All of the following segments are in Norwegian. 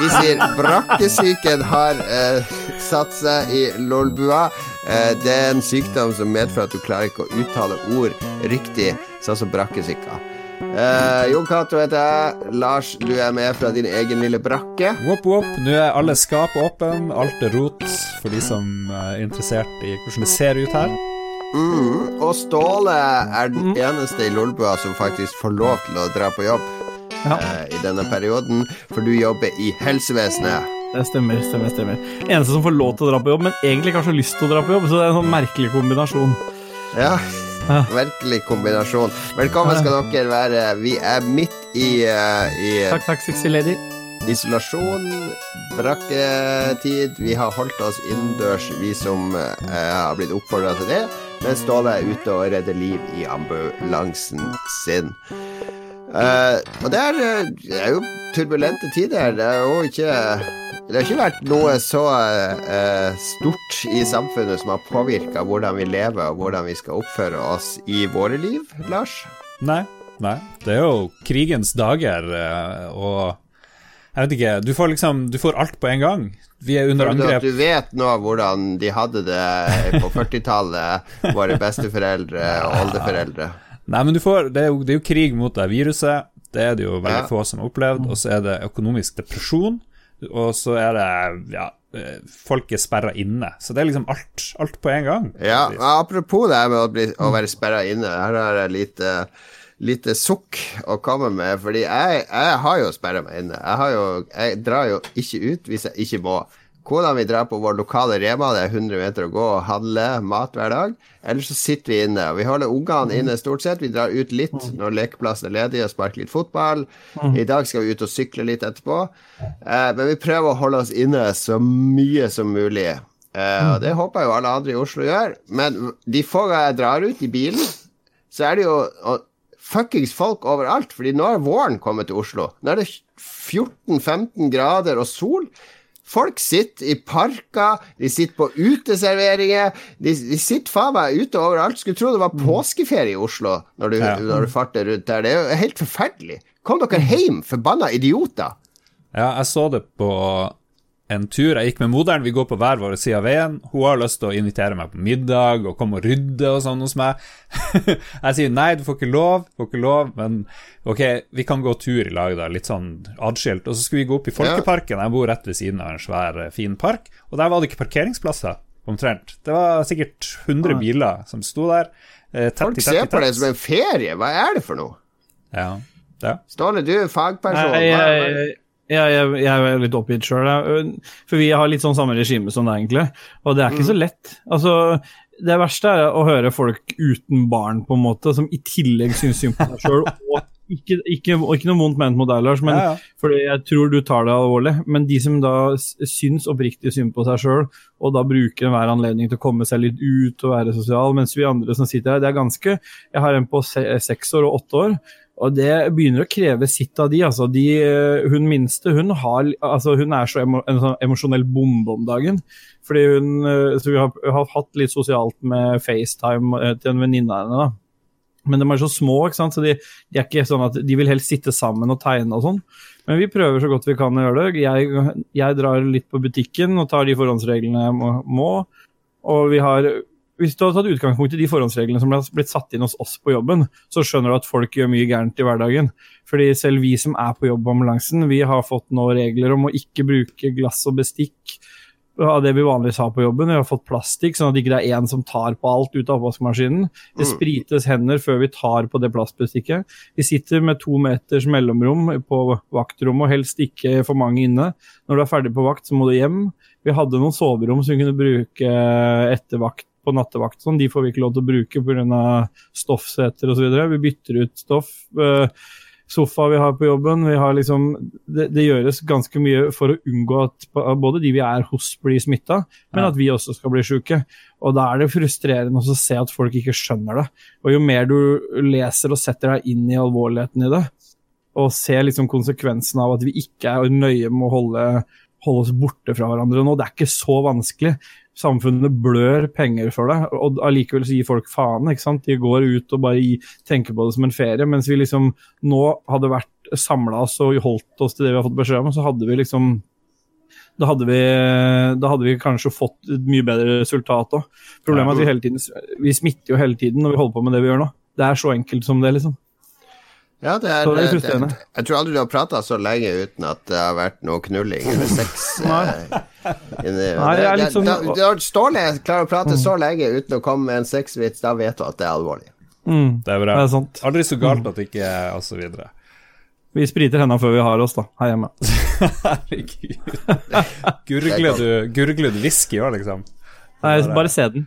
Vi sier brakkesyken har eh, satt seg i lolbua. Eh, det er en sykdom som medfører at du klarer ikke å uttale ord riktig, sånn som brakkesyka. Eh, Jon Cato heter jeg. Lars, du er med fra din egen lille brakke. Whoop, whoop. Nå er alle skap åpne, alt er rot for de som er interessert i hvordan det ser ut her. Mm, og Ståle er den eneste i Lolbua som faktisk får lov til å dra på jobb Ja. eh, i denne perioden, for du jobber i helsevesenet. Det stemmer, stemmer, stemmer. Eneste som får lov til å dra på jobb, men egentlig ikke har lyst til å dra på jobb. Så det er en sånn merkelig kombinasjon. Ja, Ja. virkelig kombinasjon. Velkommen skal dere være. Vi er midt i, uh, i Takk, takk, sexy lady. isolasjon, brakketid. Vi har holdt oss innendørs, vi som uh, har blitt oppfordra til det. Men Ståle er ute og redder liv i ambulansen sin. Eh, og det er, eh, det er jo turbulente tider. Det er jo ikke Det har ikke vært noe så eh, stort i samfunnet som har påvirka hvordan vi lever og hvordan vi skal oppføre oss i våre liv, Lars. Nei, nei. Det er jo krigens dager, og jeg vet ikke Du får liksom Du får alt på en gang. Vi er under angrep. du du vet nå hvordan de hadde det på 40-tallet, våre besteforeldre og oldeforeldre? Nei, men du får Det er jo, det er jo krig mot det viruset. Det er det jo veldig Ja. få som har opplevd. Og så er det økonomisk depresjon. Og så er det Ja, eh, folk er sperra inne. Så det er liksom alt, alt på en gang. Ja, Apropos det med å, bli, å være sperra inne, her har jeg lite, lite sukk å komme med. Fordi jeg, jeg har jo sperra meg inne. Jeg, har jo, jeg drar jo ikke ut hvis jeg ikke må. Kona mi drar på vår lokale Rema, det er 100 meter å gå og handle mat hver dag. Eller så sitter vi inne. og Vi holder ungene inne stort sett. Vi drar ut litt når lekeplassen er ledig og sparker litt fotball. I dag skal vi ut og sykle litt etterpå. Eh, men vi prøver å holde oss inne så mye som mulig. Eh, og det håper jo alle andre i Oslo gjør. Men de få ganger jeg drar ut i bilen, så er det jo fuckings folk overalt. Fordi nå er våren kommet til Oslo. Nå er det 14-15 grader og sol. Folk sitter i parker, de sitter på uteserveringer. De, de sitter faen meg ute overalt. Skulle tro det var påskeferie i Oslo når du, Ja. når du farter rundt der. Det er jo helt forferdelig. Kom dere hjem, forbanna idioter. Ja, jeg så det på en tur. Jeg gikk med moderen, vi går på hver vår side av veien. Hun har lyst til å invitere meg på middag og komme og rydde og sånn hos meg. jeg sier nei, du får ikke lov, får ikke lov, men ok, vi kan gå tur i lag, da, litt sånn adskilt. Og så skulle vi gå opp i Folkeparken, jeg bor rett ved siden av en svær, eh, fin park, og der var det ikke parkeringsplasser, omtrent. Det var sikkert 100 biler som sto der. eh, tett Folk tett ser på det som en ferie. Hva er det for noe? Ja, ja. Ståle, du er fagperson. Jeg, nei, jeg, jeg, jeg, jeg er litt oppgitt sjøl, for vi har litt sånn samme regime som deg, egentlig. Og det er ikke så lett. Altså, det verste er å høre folk uten barn, på en måte, som i tillegg syns synd på seg sjøl. Og ikke, ikke, ikke noe vondt ment mot deg, Lars, men Ja, ja. fordi jeg tror du tar det alvorlig. Men de som da syns oppriktig synd på seg sjøl, og da bruker enhver anledning til å komme seg litt ut og være sosial, mens vi andre som sitter her, det er ganske Jeg har en på se, seks år og åtte år. Og det begynner å kreve sitt av de. altså de, eh, Hun minste hun, har, altså hun er så emo, en sånn emosjonell bombe om dagen. Fordi hun, eh, så Vi har, har hatt litt sosialt med FaceTime eh, til en venninne av henne. da. Men de er så små, ikke sant? så de, de er ikke sånn at de vil helst sitte sammen og tegne og sånn. Men vi prøver så godt vi kan å gjøre det. Jeg, jeg drar litt på butikken og tar de forhåndsreglene jeg må. Og vi har hvis du hadde tatt utgangspunkt i de forhåndsreglene som ble blitt satt inn hos oss på jobben, så skjønner du at folk gjør mye gærent i hverdagen. Fordi selv vi som er på jobb på ambulansen, vi har fått nå regler om å ikke bruke glass og bestikk av det vi vanligvis har på jobben. Vi har fått plastikk, sånn at det ikke er én som tar på alt ut av oppvaskmaskinen. Det sprites hender før vi tar på det plastbestikket. Vi sitter med to meters mellomrom på vaktrommet, og helst ikke for mange inne. Når du er ferdig på vakt, så må du hjem. Vi hadde noen soverom som vi kunne bruke etter vakt på nattevakt. Sånn. De får vi ikke lov til å bruke pga. stoffseter osv. Vi bytter ut stoff. Uh, Sofa vi har på jobben. Vi har liksom, det, det gjøres ganske mye for å unngå at både de vi er hos, blir smitta, men at vi også skal bli syke. Og da er det frustrerende å se at folk ikke skjønner det. Og jo mer du leser og setter deg inn i alvorligheten i det, og ser liksom konsekvensen av at vi ikke er nøye med å holde, holde oss borte fra hverandre nå, det er ikke så vanskelig. Samfunnet blør penger for det, og allikevel så gir folk faen. ikke sant? De går ut og bare gi, tenker på det som en ferie, mens vi liksom nå hadde vært samla oss og holdt oss til det vi har fått beskjed om, så hadde vi liksom da hadde, vi, da hadde vi kanskje fått et mye bedre resultat òg. Problemet er at vi hele tiden vi smitter jo hele tiden når vi holder på med det vi gjør nå. Det er så enkelt som det, liksom. Ja, det er, det er det, frustrerende. jeg tror aldri du har prata så lenge uten at det har vært noe knulling eller sex. eh, det Når Ståle klarer å prate så lenge uten å komme med en sexvits, da vet du at det er alvorlig. Mm, Det er bra. det er sant. Aldri så galt at det ikke er Og så videre. Vi spriter hendene før vi har oss, da, her hjemme. Herregud. Gurgler du, gurgler du whisky òg, liksom? Nei, bare se den.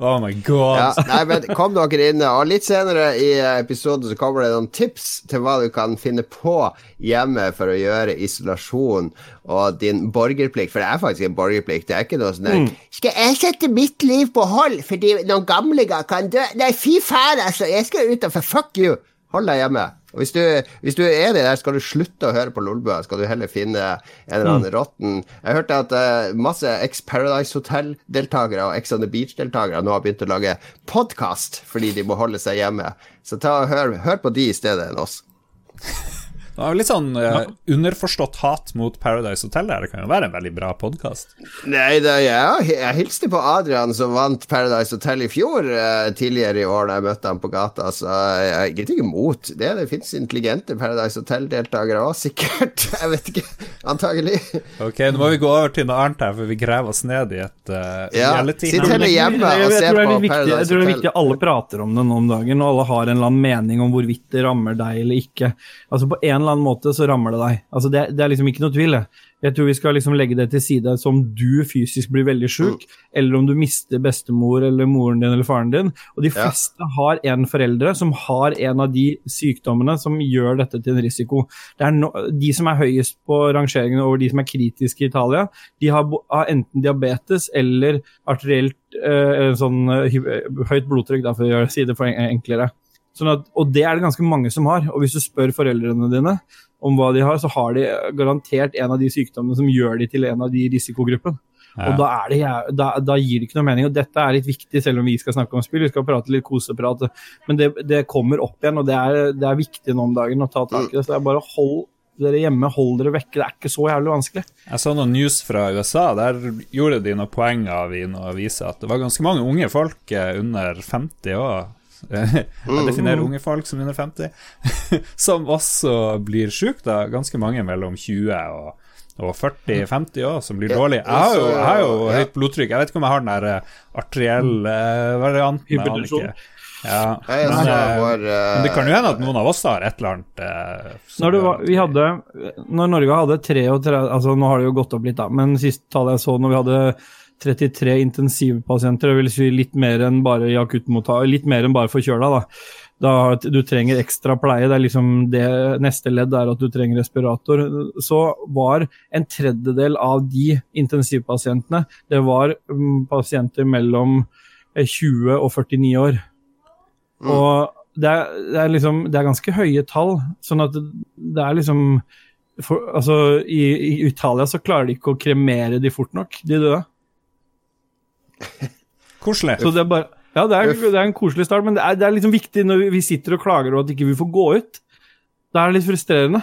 Oh my god. Ja, nei, men Kom dere inn, og litt senere i episoden så kommer det noen tips til hva du kan finne på hjemme for å gjøre isolasjon og din borgerplikt, for det er faktisk en borgerplikt. Det er ikke noe sånn der Skal jeg sette mitt liv på hold fordi noen gamlinger kan dø? Nei, fy faen, altså! Jeg skal utenfor. Fuck you! Hold deg hjemme. Og hvis du, hvis du er enig der, skal du slutte å høre på Lolbua. Skal du heller finne en eller annen råtten Jeg hørte at uh, masse ex-Paradise Hotel-deltakere og Ex on the Beach-deltakere nå har begynt å lage podkast fordi de må holde seg hjemme. Så ta og hør, hør på de i stedet enn oss. Det var litt sånn eh, underforstått hat mot Paradise Hotel der. Det kan jo være en veldig bra podkast. Nei, det, ja, jeg hilste på Adrian som vant Paradise Hotel i fjor, uh, tidligere i år da jeg møtte ham på gata, så jeg er ikke imot det. Det fins intelligente Paradise Hotel-deltakere òg, sikkert. Jeg vet ikke. Antagelig. Ok, nå må vi gå over til noe annet her, for vi graver oss ned i et uh, Ja, sitt heller hjemme og se på viktig, Paradise viktig- Jeg tror det er viktig at alle prater om det nå om dagen, og alle har en eller annen mening om hvorvidt det rammer deg eller ikke. Altså På en eller annen måte så rammer det deg. Altså Det, det er liksom ikke noe tvil. Jeg tror vi skal liksom legge det til side som du fysisk blir veldig sjuk, eller om du mister bestemor eller moren din eller faren din. Og de Ja. fleste har en foreldre som har en av de sykdommene som gjør dette til en risiko. Det no, de som er høyest på rangeringen over de som er kritiske i Italia, de har, har enten diabetes eller arterielt eh, sånn eh, eh, høyt blodtrykk, da, for å si det for enklere. Sånn at, og det er det ganske mange som har. Og hvis du spør foreldrene dine om hva de har, så har de garantert en av de sykdommene som gjør de til en av de i risikogruppen. Ja. Og da, er det, da, da gir det ikke noe mening. Og dette er litt viktig, selv om vi skal snakke om spill. Vi skal prate litt koseprat. Men det, det kommer opp igjen, og det er, det er viktig nå om dagen å ta tak i det. Så det er bare hold dere hjemme, hold dere vekke. Det er ikke så jævlig vanskelig. Jeg så noen news fra USA. Der gjorde de noen poeng av i noen aviser at det var ganske mange unge folk eh, under 50 år. Jeg definerer unge folk som under 50, som også blir sjuke, da Ganske mange mellom 20 og, og 40-50 år som blir dårlig dårlige. Jeg har jo, jeg har jo ja. høyt blodtrykk. Jeg vet ikke om jeg har den der eh, arterielle eh, varianten. jeg aner ikke. Ja, men, så eh, vår, men det kan jo hende at noen av oss har et eller annet eh, Når, var, vi hadde, når Norge hadde 33 altså Nå har det jo gått opp litt, da, men sist tallet jeg så, når vi hadde 33 intensivpasienter, det vil si litt mer enn bare i akuttmottak, litt mer enn bare forkjøla, da. da du trenger ekstra pleie. Det er liksom det neste ledd er at du trenger respirator. Så var en tredjedel av de intensivpasientene det var mm, pasienter mellom eh, 20 og 49 år. Og det er, det er liksom Det er ganske høye tall. Sånn at det, det er liksom for, Altså, i, i Italia så klarer de ikke å kremere de fort nok, de døde. Koselig. Så det er bare Ja, det er, det er en koselig start, men det er, det er liksom viktig når vi, sitter og klager over at ikke vi får gå ut. Det er litt frustrerende.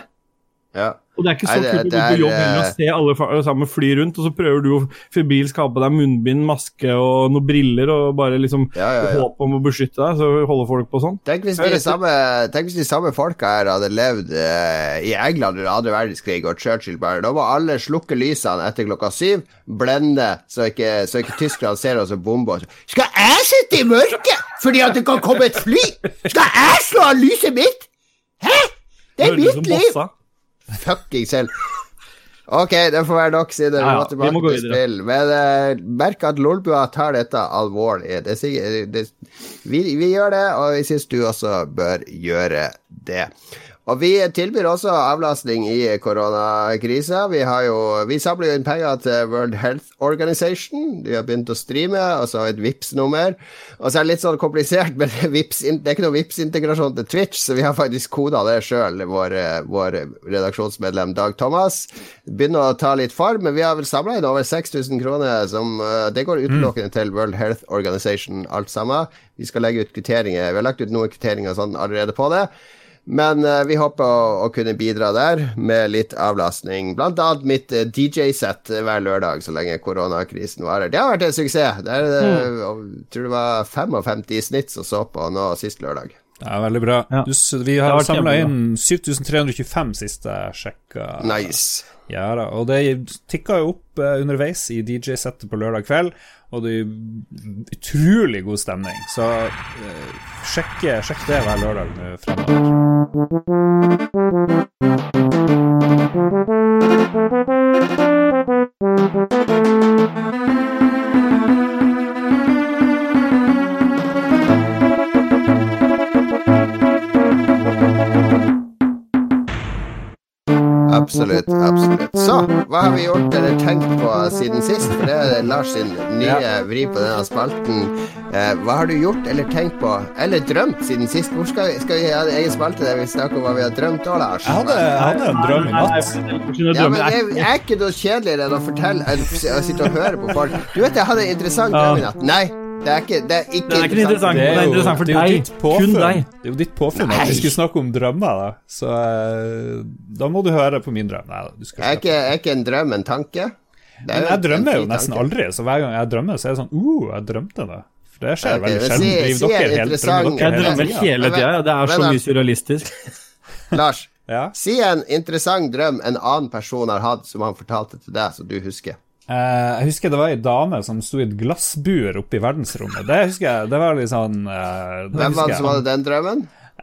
ja. Og det er ikke så kult å gå på jobb heller og eh, se alle sammen fly rundt, og så prøver du å febrilsk ha på deg munnbind, maske og noen briller og bare liksom Ja, ja, ja. håp om å beskytte deg, så holder folk på sånn. Tenk hvis, de samme, tenk hvis de samme folka her hadde levd eh, i England under andre verdenskrig, og Churchill bare Da må alle slukke lysene etter klokka syv, blende, så ikke, så ikke tyskerne ser oss og bomber. Skal jeg sitte i mørket fordi at det kan komme et fly? Skal jeg slå av lyset mitt? Hæ? Det er mitt liv! bossa. Fucking selv. Ok, det får være nok, siden Ja, ja, vi må gå til videre. spill. Men uh, merk at Lolbua tar dette alvorlig. Det det, vi, vi gjør det, og vi syns du også bør gjøre det. Og vi tilbyr også avlastning i koronakrisa. Vi, vi samler jo inn penger til World Health Organization. De har begynt å streame, og så har vi et vips nummer Og så er det litt sånn komplisert, men Vips, det er ikke noe vips integrasjon til Twitch, så vi har faktisk koda det sjøl, vår, vår, redaksjonsmedlem Dag Thomas. Begynner å ta litt form, men vi har vel samla inn over 6000 kroner, som Det går utelukkende til World Health Organization, alt sammen. Vi skal legge ut kvitteringer. Vi har lagt ut noen kvitteringer sånn allerede på det. Men uh, vi håper å, å, kunne bidra der med litt avlastning. Blant annet mitt uh, DJ-sett hver lørdag så lenge koronakrisen varer. Det har vært en suksess. Det er, mm. Jeg tror det var 55 i snitt som så på nå sist lørdag. Det er veldig bra. Ja. Du, vi har samla inn 7325 siste sjekka. Nice. Ja da, og det tikka jo opp uh, underveis i DJ-settet på lørdag kveld og det er utrolig god stemning. Så uh, sjekk, sjekk det hver lørdag nå fremover. Absolutt. absolutt. Så, hva har vi gjort eller tenkt på siden sist? For det er Lars sin nye ja. vri på denne spalten. Eh, hva har du gjort eller tenkt på, eller drømt siden sist? Hvor skal, skal vi ha en egen spalte der vi snakker om hva vi har drømt òg, Lars? Jeg hadde, jeg hadde en drøm i natt. Ja, men jeg, er, er ikke noe kjedeligere enn å fortelle å sitte og høre på folk. Du vet jeg hadde en interessant drøm i natt. Nei. Det er ikke, det er ikke, det er ikke interessant. Det er, jo, det er interessant for deg. Kun deg. Det er jo ditt påfunn at vi skulle snakke om drømmer, da. Så uh, da må du høre på min drøm. Nei, du skal er, ikke, er ikke en drøm en tanke? Men jeg drømmer jo nesten tanke. aldri, så hver gang jeg drømmer, så er det sånn Uh, jeg drømte det. For det skjer okay, veldig sjelden. Si, si dere helt, drømmer dere Jeg drømmer hele tida. Det er så mye surrealistisk. Lars, ja? si en interessant drøm en annen person har hatt, som han fortalte til deg, så du husker. Uh, jeg husker det var ei dame som sto i et glassbur oppe i verdensrommet. Det husker jeg. Det var litt sånn uh, Hvem var det som hadde den drømmen?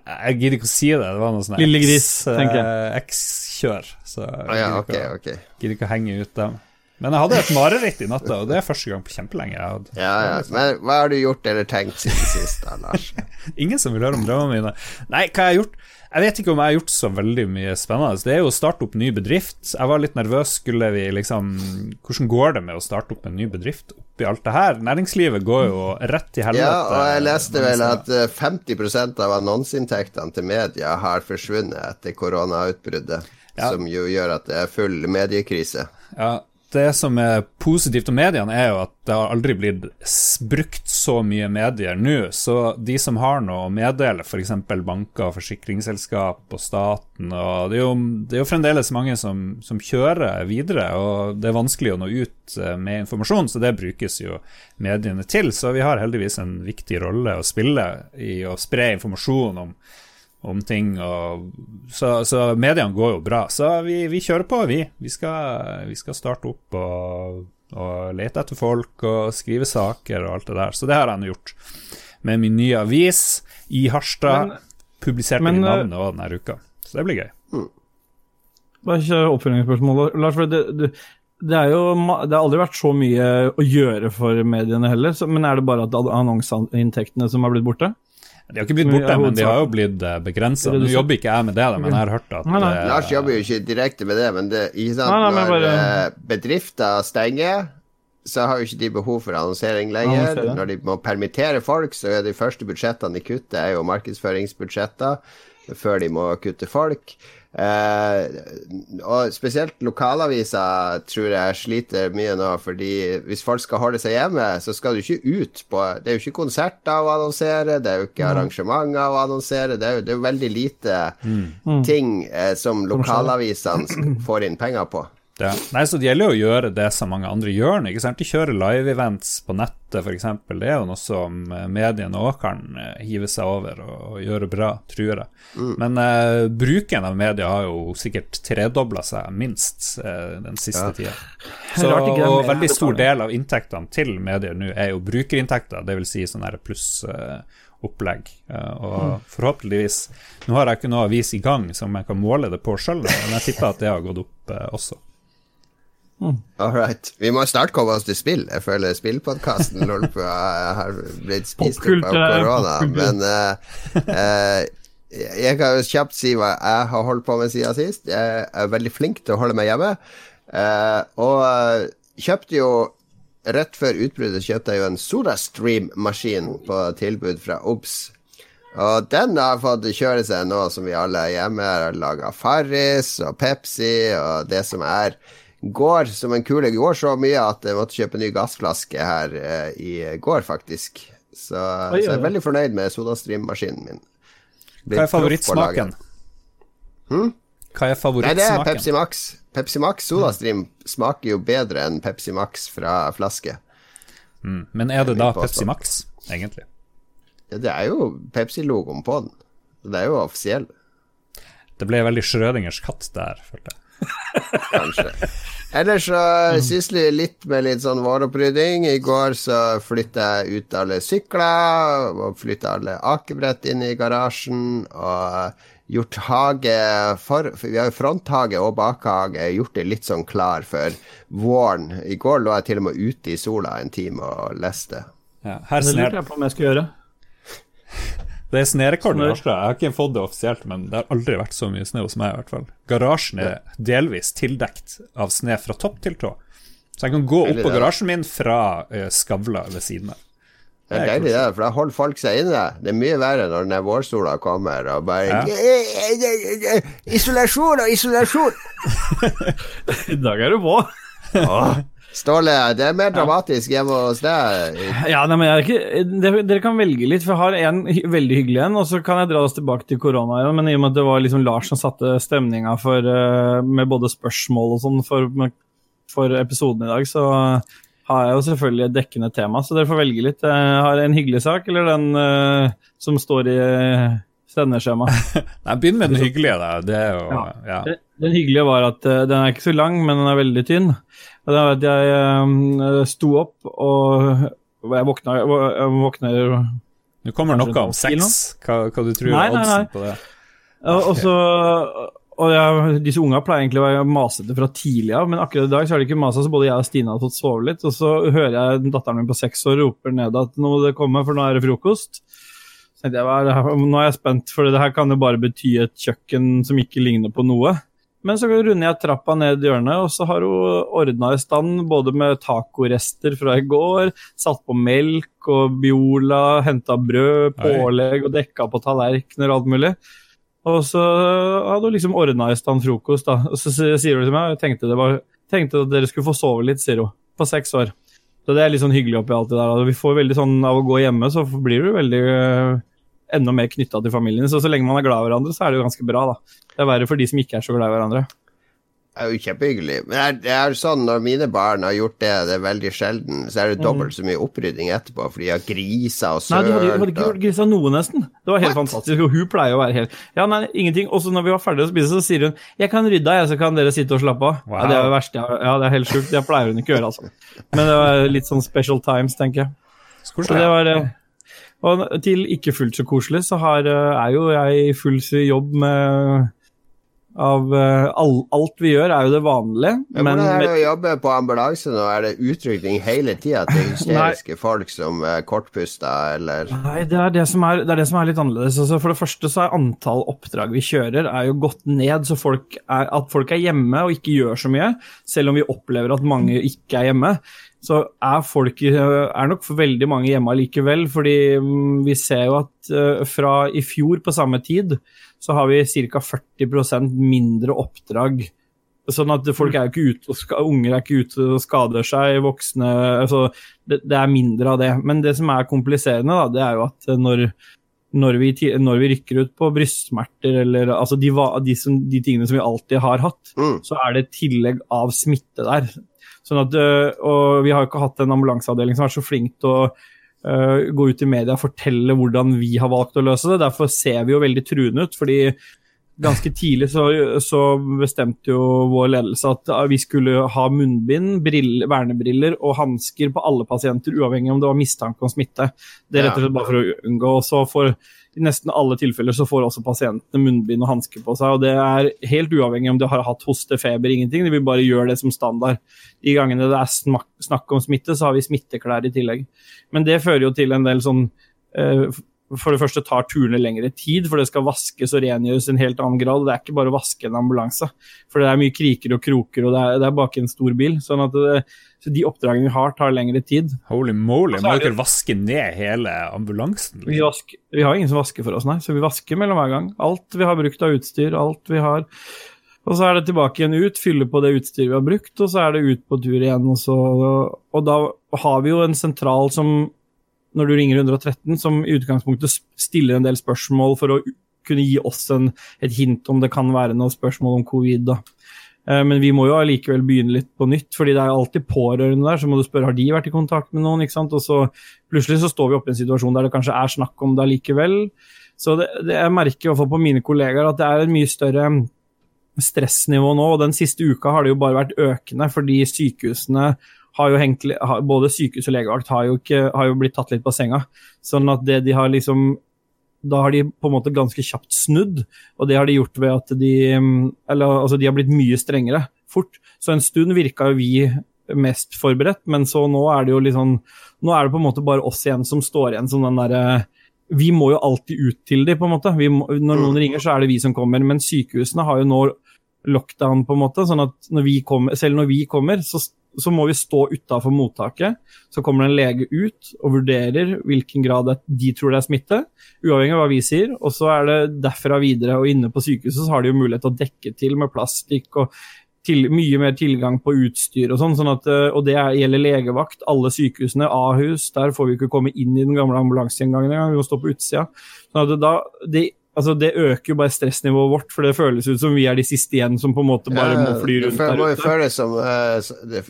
Jeg gidder ikke å si det. Det var noe sånn Lille Gris, tenker jeg. X-kjør. Så jeg ah, ja, okay, okay. gidder ikke å henge ut dem. Men jeg hadde et mareritt i natta, og det er første gang på kjempelenge. Jeg hadde. Ja, ja. Men hva har du gjort eller tenkt siden sist, da, Lars? Ingen som vil høre om drømmene mine. Nei, hva har jeg gjort? Jeg vet ikke om jeg har gjort så veldig mye spennende. Det er jo å starte opp ny bedrift. Jeg var litt nervøs. Skulle vi liksom Hvordan går det med å starte opp en ny bedrift oppi alt det her? Næringslivet går jo rett til helvete. Ja, og jeg leste vel at 50 eh, av annonseinntektene til media har forsvunnet etter koronautbruddet. Ja. Som jo gjør at det er full mediekrise. Ja, det som er positivt om mediene, er jo at det har aldri blitt brukt så mye medier nå. Så de som har noe å meddele, f.eks. banker, forsikringsselskap og staten og det, er jo, det er jo fremdeles mange som, som, kjører videre, og det er vanskelig å nå ut eh, med informasjon, så det brukes jo mediene til. Så vi har heldigvis en viktig rolle å spille i å spre informasjon om om ting. Og, så, så, mediene går jo bra. Så vi, vi kjører på, vi. Vi skal, vi skal starte opp og, og, lete etter folk og skrive saker og alt det der. Så det har jeg nå gjort. Med min nye avis i Harstad. Men, publiserte men, navnet òg denne uka. Så det blir gøy. Mm. Bare ikke oppfølgingsspørsmål, Lars. for det, det, det, er jo, det har aldri vært så mye å gjøre for mediene heller. Så, men er det bare at annonseinntektene som har blitt borte? De har ikke blitt borte, men de har jo blitt eh, begrensa. Nå jobber ikke jeg med det, men jeg har hørt at nei, nei. Uh, Lars jobber jo ikke direkte med det, men det, sant, nei, når bare... Eh, bedrifter stenger, så har jo ikke de behov for annonsering lenger. Når de må permittere folk, så er de første budsjettene de kutter, er jo markedsføringsbudsjetter før de må kutte folk. Eh, og spesielt lokalaviser tror jeg sliter mye nå, fordi hvis folk skal holde seg hjemme, så skal du ikke ut på Det er jo ikke konserter å annonsere, det er jo ikke arrangementer å annonsere, det er jo, det er jo veldig lite mm. ting eh, som lokalavisene får inn penger på. Ja. Nei, så Det gjelder jo å gjøre det som mange andre gjør. ikke sant? De kjører live-events på nettet, f.eks. Det er jo noe som eh, mediene òg kan uh, hive seg over og, gjøre bra, tror jeg. Mm. Men uh, bruken av media har jo sikkert tredobla seg, minst, uh, den siste ja. tida. Så, og veldig stor del av inntektene til medier nå er jo brukerinntekter, dvs. Si sånn plussopplegg. Uh, og mm. forhåpentligvis Nå har jeg ikke noe avis i gang som jeg kan måle det på sjøl, men jeg tipper at det har gått opp også. Mm. All right. Vi må snart komme oss til spill. Jeg føler spillpodkasten har blitt spist opp av korona. Men uh, uh, jeg kan jo kjapt si hva jeg har holdt på med siden sist. Jeg er veldig flink til å holde meg hjemme. Uh, og kjøpte jo Rett før utbruddet kjøpte jeg jo en SodaStream-maskin på tilbud fra Obs. Og den har fått kjøre seg nå som vi alle er hjemme. Har laga Farris og Pepsi og det som er. Går som en kule. Går så mye at jeg måtte kjøpe en ny gassflaske her uh, i går, faktisk. Så, Oi, så, jeg er veldig fornøyd med SodaStream-maskinen min. Hva er favorittsmaken? Hm? Hva er favorittsmaken? Nei, det er Pepsi Max. Pepsi Max SodaStream smaker jo bedre enn Pepsi Max fra flaske. Mm. Men er det da Pepsi Max, egentlig? Ja, det er jo Pepsi-logoen på den. Det er jo offisiell. Det ble veldig Schrødingers katt der, følte jeg. Kanskje. Ellers så mm. sysler vi litt med litt sånn våropprydding. I går så flytta jeg ut alle sykler, og flytta alle akebrett inn i garasjen, og gjort hage for, for Vi har jo fronthage og bakhage, gjort det litt sånn klar for våren. I går lå jeg til og med ute i sola en time og leste. Ja, her det lurte jeg på om jeg skulle gjøre. Det er snørekord i Harstad. Jeg har ikke fått det offisielt, men det har aldri vært så mye snø hos meg. i hvert fall Garasjen er delvis tildekt av snø fra topp til tå. Så jeg kan gå opp på garasjen min fra uh, Skavla ved siden av. Det er deilig, det, for da holder folk seg inne. Det er mye verre når den vårsola kommer og bare ja. Isolasjon og isolasjon! I dag er du på. Ståle, det er mer dramatisk hjemme hos deg. Ja, nei, men ikke, dere, dere, kan velge litt, for jeg har en veldig hyggelig en, og så kan jeg dra oss tilbake til korona igjen. Men i og med at det var liksom Lars som satte stemninga for, uh, med både spørsmål og sånn for, for, episoden i dag, så har jeg jo selvfølgelig et dekkende tema. Så dere får velge litt. Jeg har en hyggelig sak, eller den uh, som står i sendeskjemaet? Begynn med den hyggelige, da. Det er jo, ja. Ja. Den, hyggelige var at uh, den er ikke så lang, men den er veldig tynn. Og det var at jeg um, sto opp, og jeg våkna jeg våkner Nå kommer noe om sex. Hva, hva du tror er oddsen på det? Og, så, og jeg, disse unga pleier egentlig å være masete fra tidlig av, men akkurat i dag så er det ikke masa, så både jeg og Stine har fått sove litt. Og så hører jeg datteren min på seks år roper ned at nå må det komme, for nå er det frokost. Så tenkte jeg, Nå er jeg spent, for det her kan jo bare bety et kjøkken som ikke ligner på noe. Men så runder jeg trappa ned hjørnet, og så har hun ordna i stand både med tacorester fra i går, satt på melk og Biola, henta brød, pålegg og dekka på tallerkener og alt mulig. Og så hadde hun liksom ordna i stand frokost, da. Og så sier hun til meg jeg tenkte, det var, tenkte at dere skulle få sove litt, sier hun. På seks år. Så det er litt sånn hyggelig oppi alt det der. Vi får veldig sånn Av å gå hjemme, så blir du veldig enda mer knytta til familien. Så så lenge man er glad i hverandre, så er det jo ganske bra, da. Det er verre for de som ikke er så glad i hverandre. Det er jo kjempehyggelig. Men det er, sånn når mine barn har gjort det, det er veldig sjelden, så er det dobbelt så mye opprydding etterpå, for de har grisa og sølt. Nei, de hadde, ikke gjort grisa noe, nesten. Det var helt What? fantastisk. Og hun pleier å være helt Ja, nei, ingenting. Og så når vi var ferdige å spise, så sier hun 'Jeg kan rydde, jeg, så kan dere sitte og slappe av'. Wow. Ja, det er det verste. Ja, det er helt sjukt. Det pleier hun ikke å gjøre, altså. Men det var litt sånn special times, tenker jeg. Så det var eh, og til ikke fullt så koselig, så har, eh, er jo jeg i full jobb med av uh, all, alt vi gjør, er jo det vanlige. Men, men hvordan er det å jobbe på ambulanse nå? Er det utrykning hele tida til hysteriske folk som er kortpusta, eller Nei, det er det som er, det er, det som er litt annerledes. Altså, for det første så er antall oppdrag vi kjører, er jo gått ned. Så folk er, at folk er hjemme og ikke gjør så mye, selv om vi opplever at mange ikke er hjemme så er folk er nok for veldig mange hjemme likevel. Fordi mm, vi ser jo at uh, fra i fjor på samme tid så har vi ca. 40% mindre oppdrag. Sånn at folk er ikke ute, unger er ikke ute og skader seg, voksne altså det, det, er mindre av det. Men det som er kompliserende, da, det er jo at når, når, vi, når vi, rykker ut på brystsmerter eller altså de, de, de, tingene som vi alltid har hatt, mm. så er det tillegg av smitte der. Sånn at, øh, og vi har jo ikke hatt en ambulanseavdeling som har vært så flink til å uh, gå ut i media og fortelle hvordan vi har valgt å løse det. Derfor ser vi jo veldig truende ut. fordi ganske tidlig så, så, bestemte jo vår ledelse at vi skulle ha munnbind, briller, vernebriller og hansker på alle pasienter, uavhengig om det var mistanke om smitte. Det er rett og slett bare for å unngå. Og så for i nesten alle tilfeller så får også pasientene munnbind og hansker på seg. og Det er helt uavhengig om de har hatt hoste, feber, ingenting. De vil bare gjøre det som standard. De gangene det er snakk om smitte, så har vi smitteklær i tillegg. Men det fører jo til en del sånn eh, for det første tar turene lengre tid, for det skal vaskes og rengjøres i en helt annen grad. Det er ikke bare å vaske en ambulanse, for det er mye kriker og kroker, og det er, det er bak en stor bil. sånn at det, så de oppdragene vi har, tar lengre tid. Holy moly, må er dere vaske ned hele ambulansen? Vi, vasker, vi har ingen som vasker for oss, nei, så vi vasker mellom hver gang. Alt vi har brukt av utstyr, alt vi har. Og så er det tilbake igjen ut, fylle på det utstyret vi har brukt, og så er det ut på tur igjen. Og, så, og da har vi jo en sentral som, når du ringer 113, som i utgangspunktet stiller en del spørsmål for å kunne gi oss en, et hint om det kan være noen spørsmål om covid. da. Eh, Men vi må jo allikevel begynne litt på nytt, fordi det er alltid pårørende der. Så må du spørre har de vært i kontakt med noen. ikke sant? Og så plutselig så står vi oppe i en situasjon der det kanskje er snakk om det allikevel. Så det, det, jeg merker i hvert fall på mine kollegaer at det er et mye større stressnivå nå. og Den siste uka har det jo bare vært økende, fordi sykehusene har jo hengt, Både sykehus og legevakt har jo, ikke, har jo blitt tatt litt på senga. Sånn at det de har liksom da har de på en måte ganske kjapt snudd, og det har de gjort ved at de mm, Eller altså, de har blitt mye strengere fort. Så en stund virka jo vi mest forberedt, men så nå er det jo sånn Nå er det på en måte bare oss igjen som står igjen som den derre Vi må jo alltid ut til dem, på en måte. Vi må, når noen ringer, så er det vi som kommer. Men sykehusene har jo nå lockdown, på en måte. sånn at når vi kommer, selv når vi kommer, så, så må vi stå utafor mottaket. Så kommer det en lege ut og vurderer hvilken grad de tror det er smitte, uavhengig av hva vi sier. Og så er det derfra videre, og inne på sykehuset så har de jo mulighet til å dekke til med plastikk og til, mye mer tilgang på utstyr og sånn. sånn at, eh, og det er, gjelder legevakt, alle sykehusene, Ahus, der får vi ikke komme inn i den gamle ambulanseinngangen engang, vi må stå på utsida. Sånn at da, det, altså det øker jo bare stressnivået vårt, for det føles ut som vi er de siste igjen som på en måte bare må fly rundt der ute. som uh, det,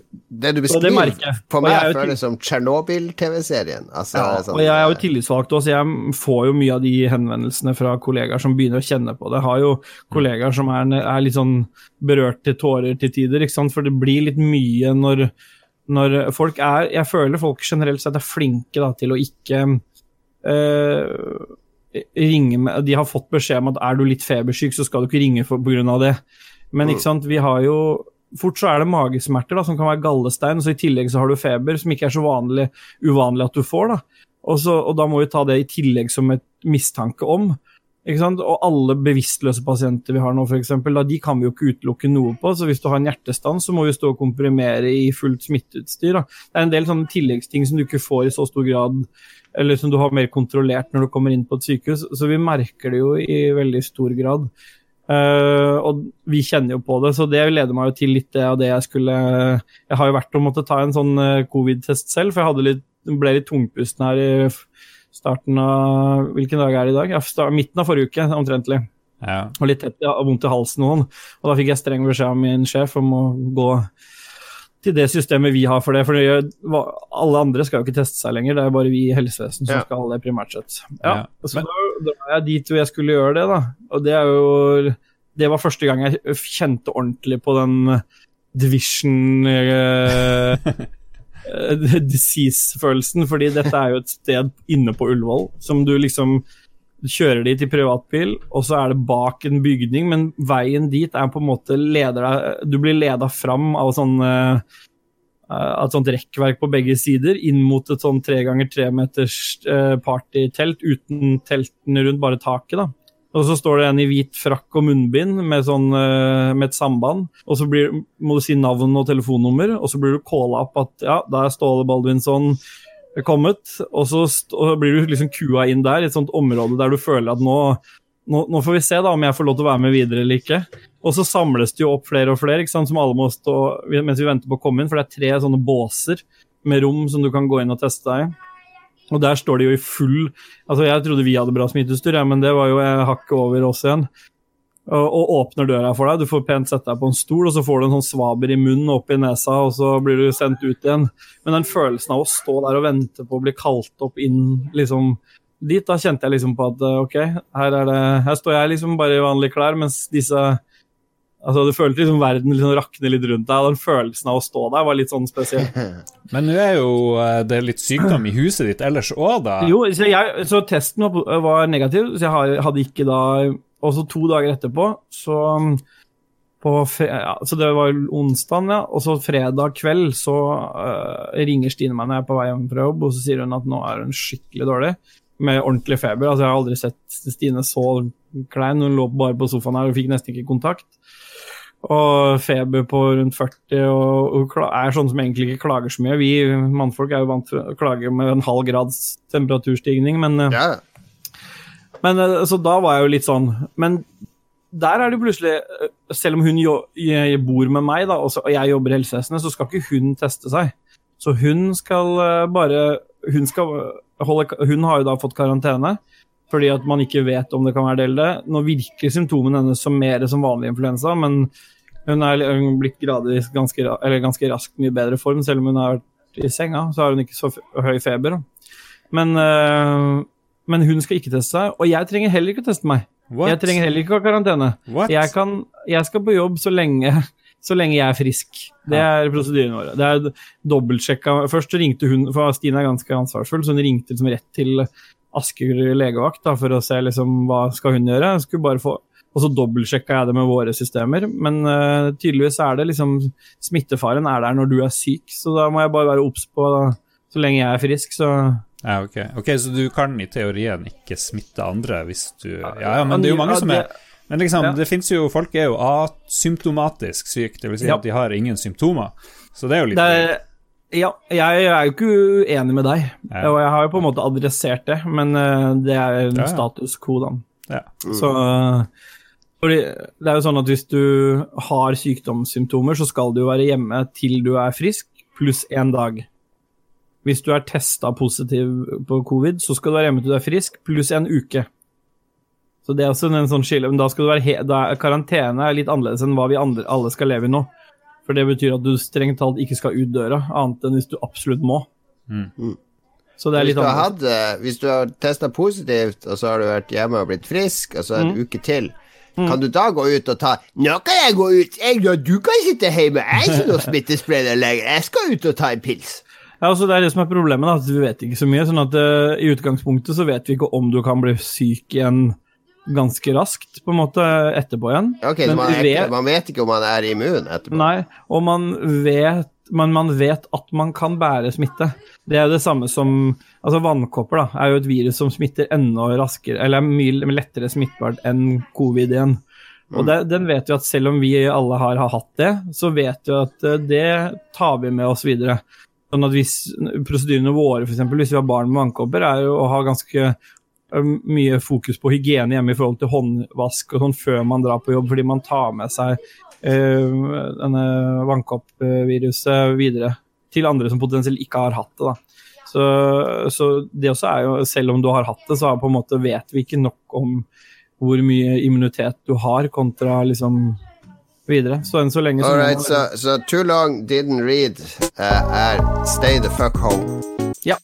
det du beskriver, det på meg føles som Tsjernobyl-TV-serien. Altså, Ja, sånn, og jeg er jo eh, tillitsvalgt også, så jeg får jo mye av de henvendelsene fra kollegaer som begynner å kjenne på det. Jeg har jo kollegaer som er, er litt sånn berørt til tårer til tider, ikke sant? for det blir litt mye når, når folk er Jeg føler folk generelt sett er flinke da, til å ikke eh, ringe med De har fått beskjed om at er du litt febersyk, så skal du ikke ringe pga. det. Men ikke sant, vi har jo Fort så er det magesmerter da, som kan være gallestein, så i tillegg så har du feber, som ikke er så vanlig, uvanlig at du får. da. Og, så, og da må vi ta det i tillegg som et mistanke om. Ikke sant? Og alle bevisstløse pasienter vi har nå, for eksempel, da, de kan vi jo ikke utelukke noe på. Så hvis du har en hjertestans, så må vi stå og komprimere i fullt smitteutstyr. Da. Det er en del sånne tilleggsting som du ikke får i så stor grad, eller som du har mer kontrollert når du kommer inn på et sykehus. Så vi merker det jo i veldig stor grad. Uh, og vi kjenner jo på det, så det leder meg jo til litt det av det jeg skulle Jeg har jo vært og måtte ta en sånn uh, covid-test selv, for jeg litt, ble litt tungpusten her i starten av Hvilken dag er det i dag? Ja, midten av forrige uke, omtrentlig. Ja. Og litt tett, ja, vondt i halsen og sånn. Og da fikk jeg streng beskjed av min sjef om å gå til det systemet vi har for det. For det, alle andre skal jo ikke teste seg lenger, det er bare vi i helsevesenet som Ja. skal det primært sett. Ja, Ja. Så da drar jeg dit hvor jeg skulle gjøre det, da. Og det er jo Det var første gang jeg kjente ordentlig på den division eh, eh, disease-følelsen, fordi dette er jo et sted inne på Ullevål som du liksom kjører de til privatbil, og så er det bak en bygning, men veien dit er på en måte leder deg Du blir leda fram av sånn eh, et sånt rekkverk på begge sider, inn mot et sånn tre ganger tre meters eh, partytelt uten teltene rundt, bare taket. da. Og så står det en i hvit frakk og munnbind med, sånn, eh, med et samband. Og så blir, må du si navn og telefonnummer, og så blir du calla opp at ja, da er Ståle Baldvinsson kommet. Og så og så blir du liksom kua inn der, i et sånt område der du føler at nå, nå, nå får vi se da om jeg får lov til å være med videre eller ikke. Og så samles det jo opp flere og flere sant, som alle må stå mens vi venter på å komme inn, for det er tre sånne båser med rom som du kan gå inn og teste deg i. Og der står de jo i full Altså, jeg trodde vi hadde bra smitteutstyr, ja, men det var jo hakket over oss igjen. Og, og åpner døra for deg. Du får pent sette deg på en stol, og så får du en sånn svaber i munnen og opp i nesa, og så blir du sendt ut igjen. Men den følelsen av å stå der og vente på å bli kalt opp inn liksom dit, da kjente jeg liksom på at ok, her, er det, her står jeg liksom bare i vanlige klær, mens disse Altså, Du følte liksom verden liksom rakne litt rundt deg, og den følelsen av å stå der var litt sånn spesiell. Men nå er jo det det litt sykdom i huset ditt ellers òg, da. Jo, så, jeg, så testen var, var negativ, så jeg hadde ikke da Og så to dager etterpå, så fre- ja, Så det var onsdag, ja. Og så fredag kveld så uh, ringer Stine meg når jeg er på vei hjem fra jobb, og så sier hun at nå er hun skikkelig dårlig. med ordentlig feber. Altså, jeg har aldri sett Stine så klein. Hun lå bare på sofaen her og fikk nesten ikke kontakt. Og feber på rundt 40, og hun er sånn som egentlig ikke klager så mye. Vi mannfolk er jo vant til å klage med en halv grads temperaturstigning, men Ja. Men eh, så da var jeg jo litt sånn Men der er det plutselig eh, Selv om hun jo, jeg bor med meg, da, og, jeg jobber i helsevesenet, så skal ikke hun teste seg. Så hun skal eh, bare Hun skal holde Hun har jo da fått karantene. Fordi at man ikke vet om det kan være det eller det. Nå virker symptomene hennes som mer som vanlig influensa, men hun er blitt gradvis ganske, ganske raskt mye bedre form, selv om hun har vært i senga. Så har hun ikke så høy feber. Men, øh, men hun skal ikke teste seg, og jeg trenger heller ikke å teste meg. What? Jeg trenger heller ikke å ha karantene. Jeg, kan, jeg skal på jobb så lenge, så lenge jeg er frisk. Det er prosedyrene våre. Det er dobbeltsjekka Først ringte hun, for Stine er ganske ansvarsfull, så hun ringte liksom rett til Asker legevakt da, for å se liksom, hva skal hun gjøre. Jeg skulle bare få og så dobbeltsjekka jeg det med våre systemer, men uh, tydeligvis er det liksom Smittefaren er der når du er syk, så da må jeg bare være obs på Så lenge jeg er frisk, så Ja, ok. ok, Så du kan i teorien ikke smitte andre hvis du Ja, ja men det er jo mange som er Men liksom, Ja. det fins jo Folk er jo asymptomatisk syke, det vil si Ja. at de har ingen symptomer. Så det er jo litt er, ja, jeg er jo ikke uenig med deg, Ja. og jeg har jo på en måte adressert det, men eh, det er en status quo, da. ja. Så eh, fordi det er jo sånn at hvis du har sykdomssymptomer, så skal du være hjemme til du er frisk, pluss én dag. Hvis du er testa positiv på covid, så skal du være hjemme til du er frisk, pluss en uke. Så det er også en sånn skille, men da skal du være he da er karantene er litt annerledes enn hva vi andre, alle skal leve i nå. For det betyr at du strengt talt ikke skal ut døra, annet enn hvis du absolutt må. Mm. Så det er Hvis litt annerledes. eh, hvis du har testa positivt, og så har du vært hjemme og blitt frisk, og så en Mm. uke til, kan du da gå ut og ta Nå kan jeg gå ut, jeg, du kan sitte hjemme, jeg er ikke noe smittespreder lenger, jeg skal ut og ta en pils. Ja, altså Det er det som er problemet, at vi vet ikke så mye. sånn at uh, I utgangspunktet så vet vi ikke om du kan bli syk igjen ganske raskt, på en måte, etterpå igjen. Ok, Men man, er ikke, vet- man vet ikke om man er immun etterpå. Nei, og man vet, men man vet at man kan bære smitte. Det er jo det samme som altså Vannkopper da, er jo et virus som smitter enda raskere, eller er mye lettere smittbart enn covid igjen. Og det, den vet vi at selv om vi alle har, har hatt det, så vet vi at eh, det tar vi med oss videre. Sånn at hvis Prosedyrene våre, f.eks. hvis vi har barn med vannkopper, er jo å ha ganske eh, mye fokus på hygiene hjemme i forhold til håndvask og sånn før man drar på jobb, fordi man tar med seg øh, denne vannkoppviruset videre til andre som potensielt ikke har hatt det. da. Så, så det også er jo, selv om du har hatt det, så på en måte vet vi ikke nok om hvor mye immunitet du har kontra liksom videre. Så enn så lenge så Alright, så så so, too long didn't read uh, er stay the fuck home. Ja.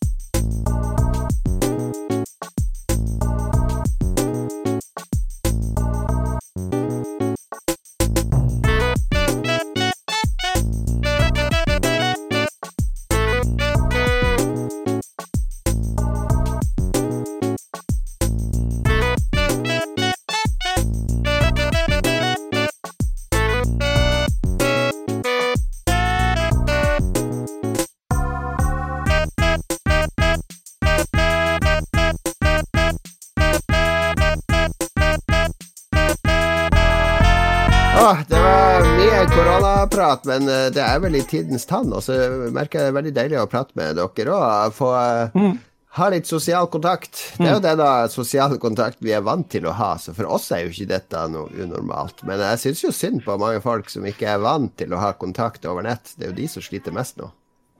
Koronaprat, men eh, det er vel i tidens tann. Og så merker jeg det er veldig deilig å prate med dere òg. Få eh, Mm. ha litt sosial kontakt. Det er jo denne sosiale kontakt vi er vant til å ha, så for oss er jo ikke dette noe unormalt. Men jeg syns jo synd på mange folk som ikke er vant til å ha kontakt over nett. Det er jo de som sliter mest nå.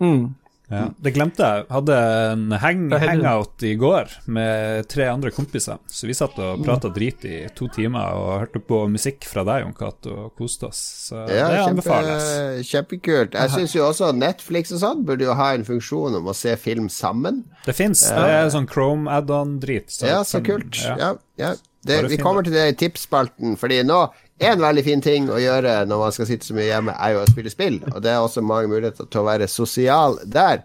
Mm. Ja, det glemte jeg. Hadde en hang, hangout i går med tre andre kompiser. Så vi satt og prata drit i to timer og hørte på musikk fra deg, Jon Cato, og koste oss. Så Ja, det kjempe, anbefales. kjempekult. Jeg syns jo også Netflix og sånn burde jo ha en funksjon om å se film sammen. Det fins. Det er sånn Chrome add-on-drit. Ja, så kult. Ja. Ja, ja. Det, vi kommer til det i tipsspalten, fordi nå en veldig fin ting å gjøre når man skal sitte så mye hjemme, er jo å spille spill. Og det er også mange muligheter til å være sosial der.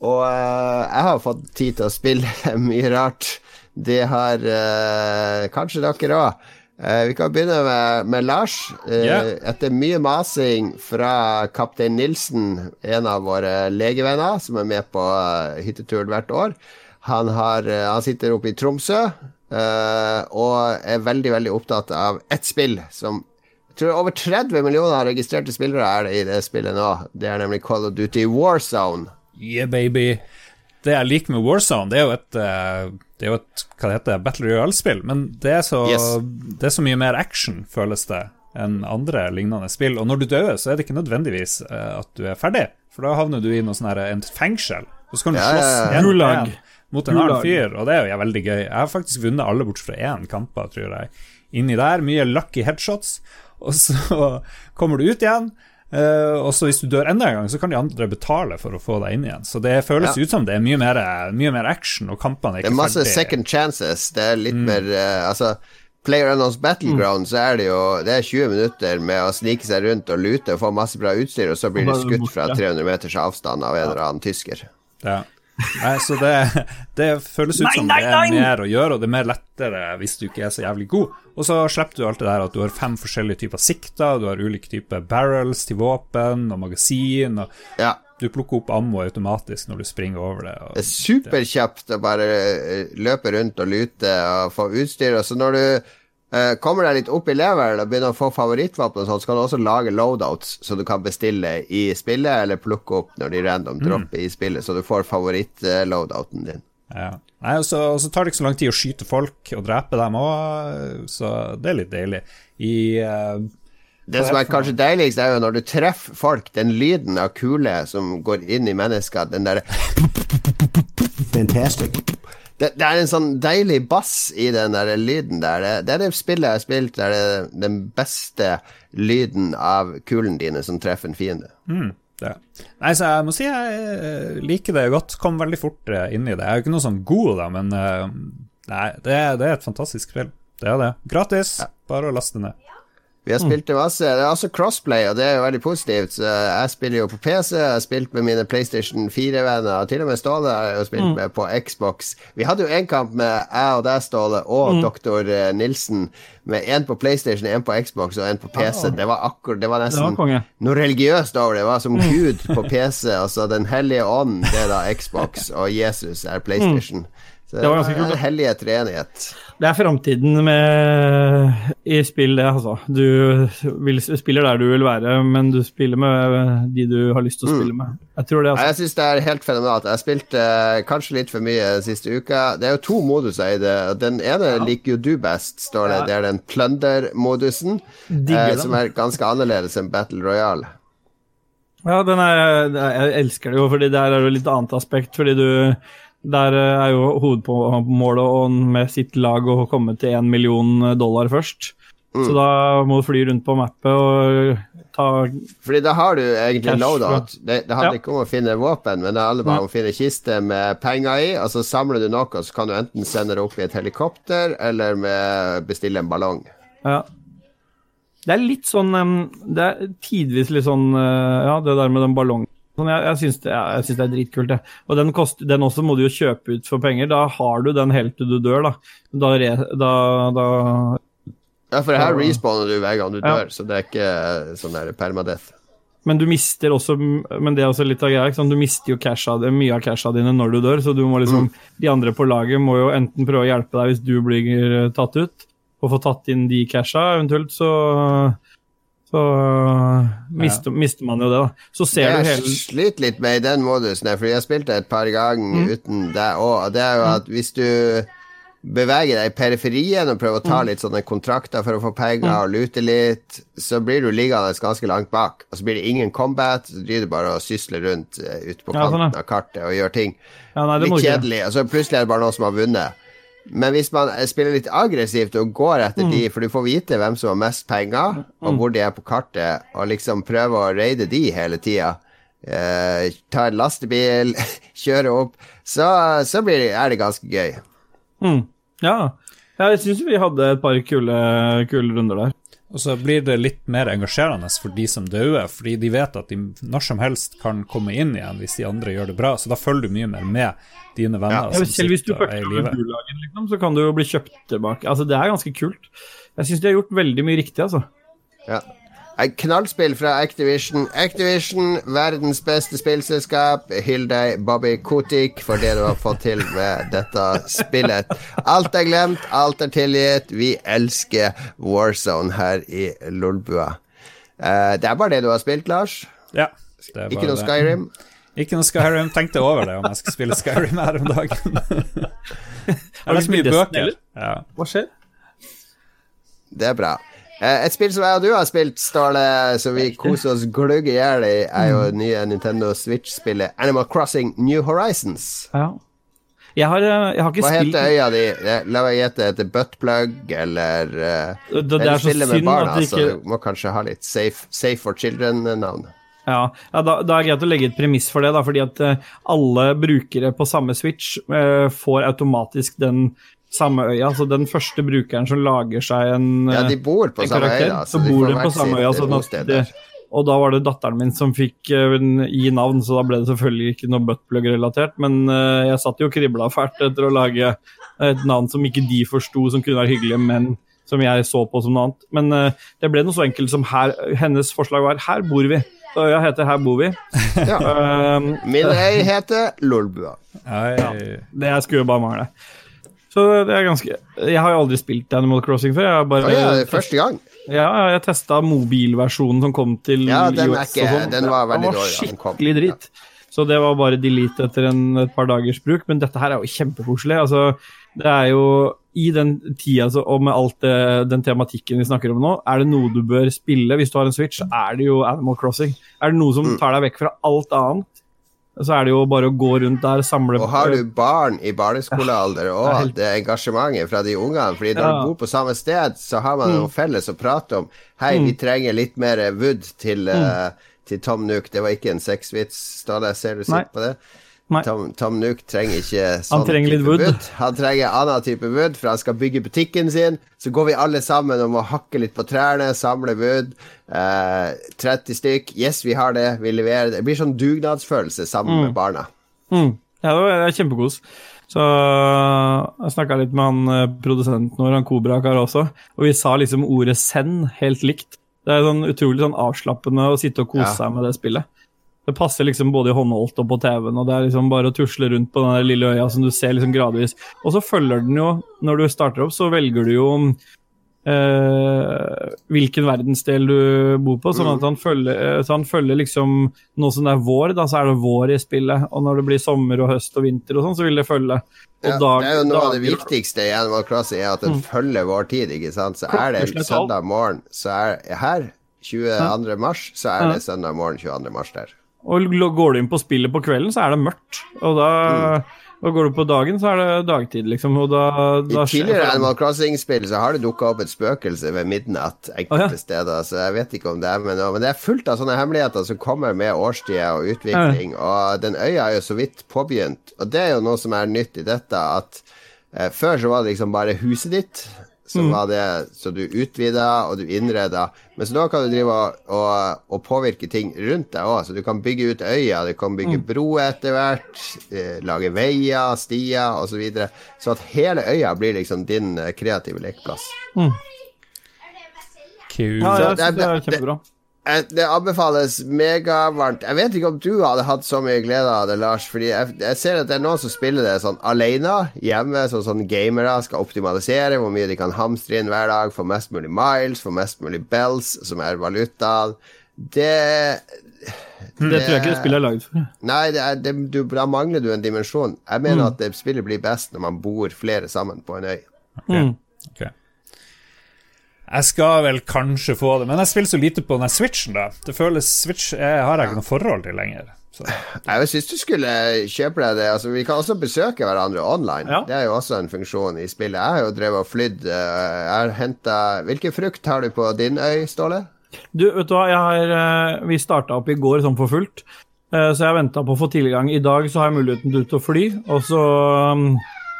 Og uh, jeg har fått tid til å spille mye rart. Det har uh, kanskje dere òg. vi kan begynne med, med Lars. Eh, Ja. Etter mye masing fra kaptein Nilsen, en av våre legevenner som er med på eh, hytteturen hvert år, Han, har, eh, han sitter oppe i Tromsø eh, og er veldig, veldig opptatt av ett spill som jeg tror over 30 millioner registrerte spillere er det i det spillet nå. Det er nemlig Call of Duty Warzone. Yeah, baby. Det jeg liker med Warzone, det er jo et, eh, det er jo et hva det heter, Battle Royale-spill, men det er, så, Yes. det er så mye mer action, føles det, enn andre lignende spill. Og når du dør, så er det ikke nødvendigvis eh, at du er ferdig, for da havner du i noe sånn et en fengsel. Og så kan du Ja, ja, ja. Mot en annen fyr, og det er jo veldig gøy. Jeg har faktisk vunnet alle bortsett fra én kamper, tror jeg. Inni der, mye lucky headshots, og så kommer du ut igjen. Uh, og så hvis du dør enda en gang, så kan de andre betale for å få deg inn igjen. Så det føles Ja. ut som det er mye mer, mye mer action, og kampene er Det er masse ferdig. second chances. Det er litt mer uh, Altså, Player Unknowns Battleground, så er det jo Det er 20 minutter med å snike seg rundt og lute og få masse bra utstyr, og så blir du skutt fra 300 meters avstand av en eller annen tysker. Ja. Nei, så det, det føles ut Nei, som nei, det er mer å gjøre, og det er mer lettere hvis du ikke er så jævlig god. Og så slipper du alt det der at du har fem forskjellige typer sikter, du har ulike typer barrels til våpen og magasin, og Ja. du plukker opp ammo automatisk når du springer over det. Og Det er superkjapt å bare eh, løpe rundt og lute og få utstyr. Og så når du kommer deg litt opp i leveren og begynner å få favorittvåpen, så kan du også lage loadouts som du kan bestille i spillet, eller plukke opp når de random dropper i spillet, så du får favoritt-loadouten din. Ja. Nei, og så, og så tar det ikke så lang tid å skyte folk og drepe dem òg, så det er litt deilig. I uh, Det som er kanskje deiligst, er jo når du treffer folk, den lyden av kule som går inn i mennesker, den derre Fantastic. Det, det er en sånn deilig bass i den der lyden der. Det, det er det spillet jeg har spilt der det er den beste lyden av kulene dine som treffer en fiende. det. Nei, så jeg må si jeg eh, liker det godt. Kom veldig fort eh, inn i det. Jeg er jo ikke noe sånn god, da, men eh, nei, det, det er et fantastisk spill. Det er det. Gratis. Bare å laste ned. Vi har spilt det masse. Det er også crossplay, og det er jo veldig positivt. Så jeg spiller jo på PC, jeg har spilt med mine PlayStation 4-venner, og til og med Ståle har jo spilt med på Xbox. Vi hadde jo en kamp med jeg og deg, Ståle, og doktor eh, Nilsen, med én på PlayStation, én på Xbox og én på PC. Det var akkurat Det var Det var nesten noe religiøst over det. Det var som Gud på PC, altså Den hellige ånd, det er da Xbox, og Jesus er PlayStation. Så det var en hellige treenighet. Det er framtiden i spill, det, altså. Du vil, spiller der du vil være, men du spiller med de du har lyst til å spille med. Jeg tror det, altså. Jeg syns det er helt fenomenalt. Jeg har spilt eh, kanskje litt for mye siste uka. Det er jo to moduser i det. Den ene liker jo du best, står det. Det er den plunder-modusen, eh, som er ganske annerledes enn Battle Royale. Ja, den er, jeg elsker det jo, fordi der er det litt annet aspekt. Fordi du Der eh, er jo hovedmålet med sitt lag å komme til én million dollar først. Mm. Så da må du fly rundt på mappet og ta Fordi da har du egentlig loadout. Det, det handler Ja. ikke om å finne våpen, men det handler bare om å finne kiste med penger i, og så samler du noe, så kan du enten sende det opp i et helikopter, eller med bestille en ballong. Ja. Det er litt sånn Det er tidvis litt sånn eh, Ja, det der med den ballongen. Sånn, jeg jeg syns det, det er dritkult, det. Og den, kost, den også må du jo kjøpe ut for penger. Da har du den helt til du dør, da. Da, re, da, da Ja, for her respawner du hver gang du Ja. dør, så det er ikke sånn der permadeath. Men du mister også Men det er også litt av greia. ikke? Du mister jo casha, mye av casha dine når du dør, så du må liksom De andre på laget må jo enten prøve å hjelpe deg hvis du blir eh, tatt ut, og få tatt inn de casha, eventuelt så så mister, mister man jo det, da. Så ser ser du jeg hele sliter litt med i den modusen, her, fordi jeg har spilt det et par ganger Mm. uten deg òg, det er jo at hvis du beveger deg i periferien og prøver å Mm. ta litt sånne kontrakter for å få penger og lute litt, så blir du liggende ganske langt bak. Og så blir det ingen combat, så driver du bare og sysler rundt uh, ute på Ja, sånn, kanten av kartet og gjør ting. Ja, nei, Litt kjedelig, og så plutselig er det bare noen som har vunnet. Men hvis man spiller litt aggressivt og går etter Mm. de, for du får vite hvem som har mest penger, og hvor de er på kartet, og liksom prøve å raide de hele tida, eh, ta en lastebil, kjøre opp, så, så blir det, er det ganske gøy. Mm. Ja. ja, jeg syns vi hadde et par kule, kule runder der. Og så blir det litt mer engasjerende for de som dauer, fordi de vet at de når som helst kan komme inn igjen hvis de andre gjør det bra, så da følger du mye mer med dine venner Ja, som Selv hvis du er fucker med bulagen, liksom, så kan du jo bli kjøpt tilbake. Altså, det er ganske kult. Jeg syns de har gjort veldig mye riktig, altså. Ja. Knallspill fra Activision. Activision, verdens beste spillselskap. Hyll deg, Bobby Kotik, for det du har fått til med dette spillet. Alt er glemt, alt er tilgitt. Vi elsker Warzone her i Lolbua. Uh, det er bare det du har spilt, Lars? Ja. Ikke noe Skyrim? Ikke noe Skyrim. Tenkte over det om jeg skal spille Skyrim her om dagen. har du spilt bøker. Ja. Hva skjer? Det er bra. Eh, et spill som jeg og du har spilt, Ståle, som vi koser oss gløgg i hjel i, er jo det nye Nintendo Switch-spillet Animal Crossing New Horizons. Ja. Jeg har, eh, jeg har ikke Hva spilt heter øya di? La meg gjette. Heter Buttplug, eller uh, Det, det er så synd barna, at det ikke så du må kanskje ha litt Safe, safe for children-navn. Ja, ja da, da, er det greit å legge et premiss for det, da, fordi at alle brukere på samme Switch uh, får automatisk den samme øya. Så den første brukeren som lager seg en, ja, de bor på en samme karakter, øya, så, så bor de på samme øya. Sånn det, og da var det datteren min som fikk uh, gi navn, så da ble det selvfølgelig ikke noe buttplug-relatert. Men uh, jeg satt jo og kribla fælt etter å lage et navn som ikke de forsto, som kunne være hyggelig, men som jeg så på som noe annet. Men uh, det ble noe så enkelt som her, hennes forslag var 'Her bor vi'. Så øya heter 'Her bor vi'. Ja. Min øy heter Lolbua. Ja, det skulle jo bare mangle. Så det er ganske Jeg har jo aldri spilt Animal Crossing før. Jeg har bare, ja, det er første gang? Ja, jeg testa mobilversjonen som kom til Ja, den, er ikke, sånn. den var veldig dårlig. Den var skikkelig dritt. Så det var bare delete etter en, et par dagers bruk. Men dette her er jo kjempekoselig. Altså, det er jo i den tida og med alt det, den tematikken vi snakker om nå, er det noe du bør spille hvis du har en Switch, er det jo Animal Crossing. Er det noe som mm. tar deg vekk fra alt annet, så er det jo bare å gå rundt der, samle Og har du barn i barneskolealder, og ja, det engasjementet fra de ungene fordi når ja. du bor på samme sted, så har man mm. noe felles å prate om. Hei, mm. vi trenger litt mer wood til, mm. uh, til Tom Nook. Det var ikke en sexvits, Ståle. Ser du sitt på det? Tom, Tom Nook trenger ikke sånn han trenger litt wood. wood. Han trenger annen type wood, for han skal bygge butikken sin. Så går vi alle sammen og må hakke litt på trærne, samle wood. Eh, 30 stykk. Yes, vi har det. Vi leverer det. Det blir sånn dugnadsfølelse sammen mm. med barna. Mm. Ja, det er kjempekos. Så jeg snakka litt med han eh, produsenten vår, han Kobrakar også, og vi sa liksom ordet 'send' helt likt. Det er sånn utrolig sånn avslappende å sitte og kose ja. seg med det spillet. Det passer liksom både i håndholdt og på TV-en, og det er liksom bare å tusle rundt på den lille øya som du ser liksom gradvis. Og så følger den jo, når du starter opp, så velger du jo eh, hvilken verdensdel du bor på, sånn at han følger, eh, så han følger liksom Nå som det er vår, da, så er det vår i spillet, og når det blir sommer og høst og vinter og sånn, så vil det følge. Ja, dag, det er jo noe av det viktigste i Animal Crossing, er at den mm. følger vår tid, ikke sant. Så er det søndag morgen, så er her 22. mars, så er det søndag morgen 22. mars der. Og går du inn på spillet på kvelden, så er det mørkt. Og da, mm. og går du på dagen, så er det dagtid, liksom. Og da, da I tidligere Animal Crossing-spill så har det dukka opp et spøkelse ved midnatt enkelte ah, ja. steder, så jeg vet ikke om det er med noe. Men det er fullt av sånne hemmeligheter som kommer med årstider og utvikling, ja. og den øya er jo så vidt påbegynt. Og det er jo noe som er nytt i dette, at eh, før så var det liksom bare huset ditt som mm. var det Så du utvida og du innreda. så nå kan du drive og, og, og påvirke ting rundt deg òg. Så du kan bygge ut øya, du kan bygge mm. bro etter hvert, eh, lage veier, stier osv. Så, videre. så at hele øya blir liksom din eh, kreative lekeplass. Mm. Ja, jeg synes det er kjempebra. Det anbefales megavarmt. Jeg vet ikke om du hadde hatt så mye glede av det, Lars. Fordi jeg, jeg ser at det er noen som spiller det sånn alene hjemme, sånn sånn gamere skal optimalisere hvor mye de kan hamstre inn hver dag, få mest mulig miles, få mest mulig bells, som er valutaen. Det det, det, tror jeg ikke det spillet er laget for. Nei, det er, det, du, da mangler du en dimensjon. Jeg mener mm. at det spillet blir best når man bor flere sammen på en øy. Okay. Mm. Okay. Jeg skal vel kanskje få det, men jeg spiller så lite på den Switchen, da. Det føles Switch jeg har jeg ikke noe forhold til lenger. Så. Jeg syns du skulle kjøpe deg det. Altså, vi kan også besøke hverandre online. Ja. Det er jo også en funksjon i spillet. Jeg har jo drevet og flydd. Eh, jeg har henta Hvilken frukt har du på din øy, Ståle? Du, vet du hva, har, eh, vi starta opp i går sånn for fullt, eh, så jeg venta på å få tilgang. I dag så har jeg muligheten til å fly, og så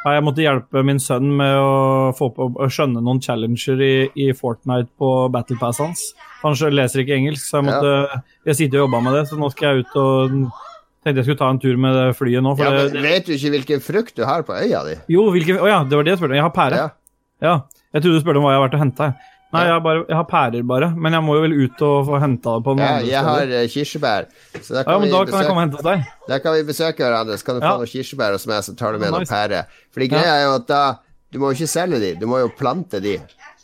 mm, jeg måtte hjelpe min sønn med å få på å skjønne noen challenger i, i Fortnite på Battle Pass hans. Han leser ikke engelsk, så jeg måtte ja. Jeg sitter og jobber med det, så nå skal jeg ut og Tenkte jeg skulle ta en tur med flyet nå. ja, men det, Vet du ikke hvilken frukt du har på øya di? Jo, hvilken, å ja, det var det jeg spurte om. Jeg har pære. Ja. ja. Jeg trodde du spurte om hva jeg har vært og henta. Nei, jeg har, bare, jeg har pærer, bare. Men jeg må jo vel ut og få henta det på noen Ja, andre jeg har eh, kirsebær. Så da Ja, men vi da kan jeg komme og hente deg. da kan vi besøke hverandre, så kan du Ja. få noen kirsebær hos meg, så tar du med Ja, noen pærer. Fordi greia er jo at da Du må jo ikke selge de, du må jo plante de.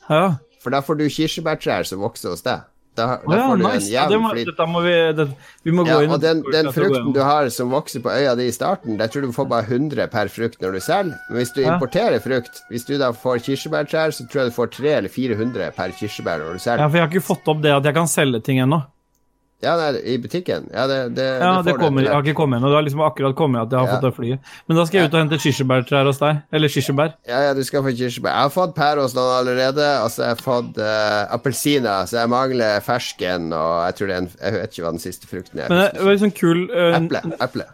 Ja. For da får du kirsebærtrær som vokser hos deg. Da, da ja, får du nice. en jevn ja, flyt. dette må vi det, Vi må Ja, gå inn og den, den frukten du har som vokser på øya di i starten, der tror du du får bare 100 per frukt når du selger. Men hvis du Ja. importerer frukt, hvis du da får kirsebærtrær, så tror jeg du får 300 eller 400 per kirsebær når du selger. Ja, for jeg har ikke fått opp det at jeg kan selge ting ennå. Ja, nei, i butikken. Ja, det, det, Ja, det det kommer, jeg har ikke kommet ennå. Det har liksom akkurat kommet at jeg har Ja. fått det flyet. Men da skal jeg ut og hente kirsebærtrær hos deg. Eller kirsebær. Ja, ja, du skal få kirsebær. Jeg har fått pære hos noen allerede, og så har jeg fått uh, appelsiner, så jeg mangler fersken, og jeg tror det er en Jeg vet ikke hva den siste frukten er. Men det var liksom kul eh, Eple. Eple.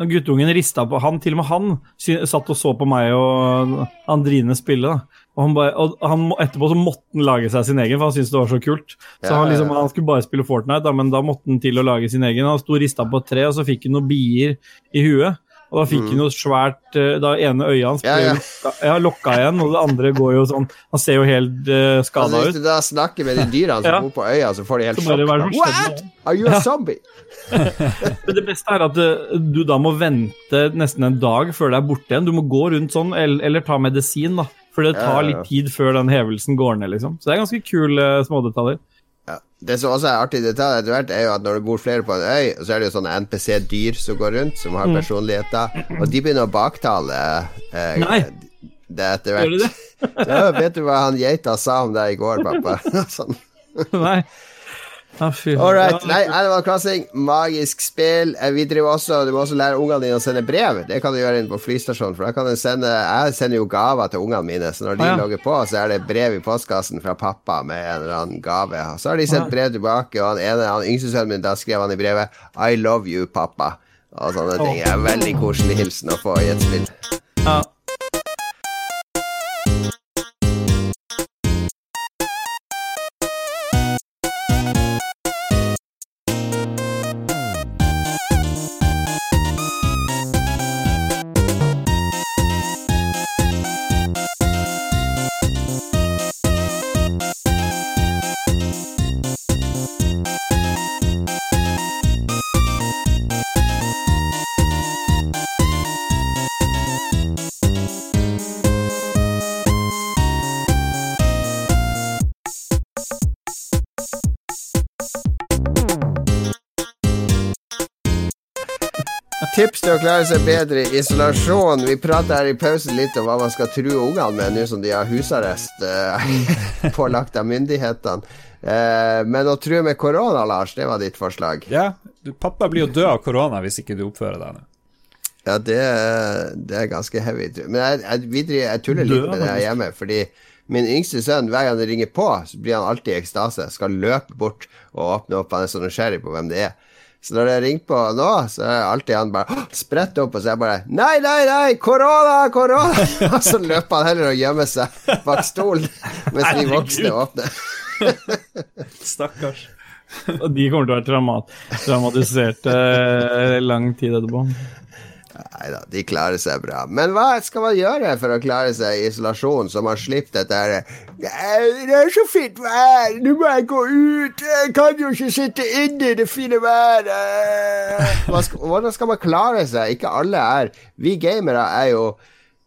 Guttungen rista på han, til og med han satt og så på meg og Andrine spille. da. Og, han bare, og han, etterpå så måtte han lage seg sin egen, for han syntes det var så kult. Så han, liksom, han skulle bare spille Fortnite, da, men da måtte han til å lage sin egen. Han sto rista på et tre, og så fikk han noen bier i huet. Og da fikk han noe svært eh, Da ene øyet hans ble Mm. Ja, ja. Lokka, ja, lokka igjen, og det andre går jo sånn Han ser jo helt uh, skada Altså, hvis ut. du da snakker med de dyra som Ja. bor på øya, så får de helt sjokk. What? Are you a zombie? Men det beste er at eh, du da må vente nesten en dag før det er borte igjen. Du må gå rundt sånn, eller, eller ta medisin, da. For det tar litt tid før den hevelsen går ned, liksom. Så det er ganske kule uh, smådetaljer. Ja. Det som også er artig detalj etter hvert, er jo at når det bor flere på en øy, så er det jo sånne NPC-dyr som går rundt, som Mm. har personligheter, og de begynner å baktale eh, Nei. det etter Gjør de hvert. Ja, vet du hva han geita sa om deg i går, pappa? sånn. Nei. All right. Nei, Animal Crossing, magisk spill. Eh, Vi driver også Du må også lære ungene dine å sende brev. Det kan du gjøre inne på flystasjonen. For da kan du sende Jeg sender jo gaver til ungene mine, så når de Ah, ja. logger på, så er det brev i postkassen fra pappa med en eller annen gave. Så har de sendt Ah, brev tilbake, og han ene, han yngste sønnen min, da skrev han i brevet I love you, pappa. Og sånne ting. Det er veldig koselig hilsen å få i et spill. ja. Tips til å klare seg bedre i isolasjon. Vi prater her i pausen litt om hva man skal true ungene med nå som de har husarrest eh, pålagt av myndighetene. Eh, men å true med korona, Lars, det var ditt forslag. Ja, du, pappa blir jo død av korona hvis ikke du oppfører deg nå. Ja, det, det er ganske heavy. Men jeg, jeg, jeg tuller litt med det her hjemme, fordi min yngste sønn, hver gang det ringer på, så blir han alltid i ekstase. Skal løpe bort og åpne opp. Han er så nysgjerrig på hvem det er. Så når det ringer på nå, så er alltid han bare spredt opp, og så er jeg bare Nei, nei, nei! Korona! Korona! og så løper han heller og gjemmer seg bak stolen mens de voksne åpner. Stakkars. Og de kommer til å være traumat, traumatiserte eh, lang tid etterpå. Da, de klarer seg bra. Men hva skal man gjøre for å klare seg i isolasjon, så man slipper dette her Det er så fint vær, nå må jeg gå ut, jeg kan jo ikke sitte inne i det fine været. Skal, hvordan skal man klare seg? Ikke alle er Vi gamere er jo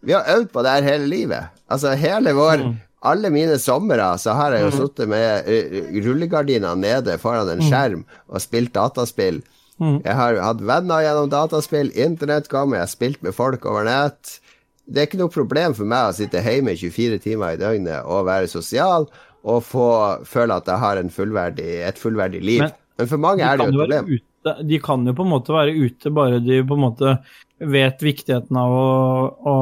Vi har øvd på det her hele livet. Altså hele vår alle mine somre så har jeg jo sittet med rullegardina rullegardiner nede foran en skjerm og spilt dataspill. Jeg har hatt venner gjennom dataspill, internett kom, jeg har spilt med folk over nett. Det er ikke noe problem for meg å sitte hjemme 24 timer i døgnet og være sosial og få føle at jeg har en fullverdig, et fullverdig liv. Men Men, for mange De er det jo et problem. ute, de kan jo på en måte være ute, bare de på en måte vet viktigheten av å, å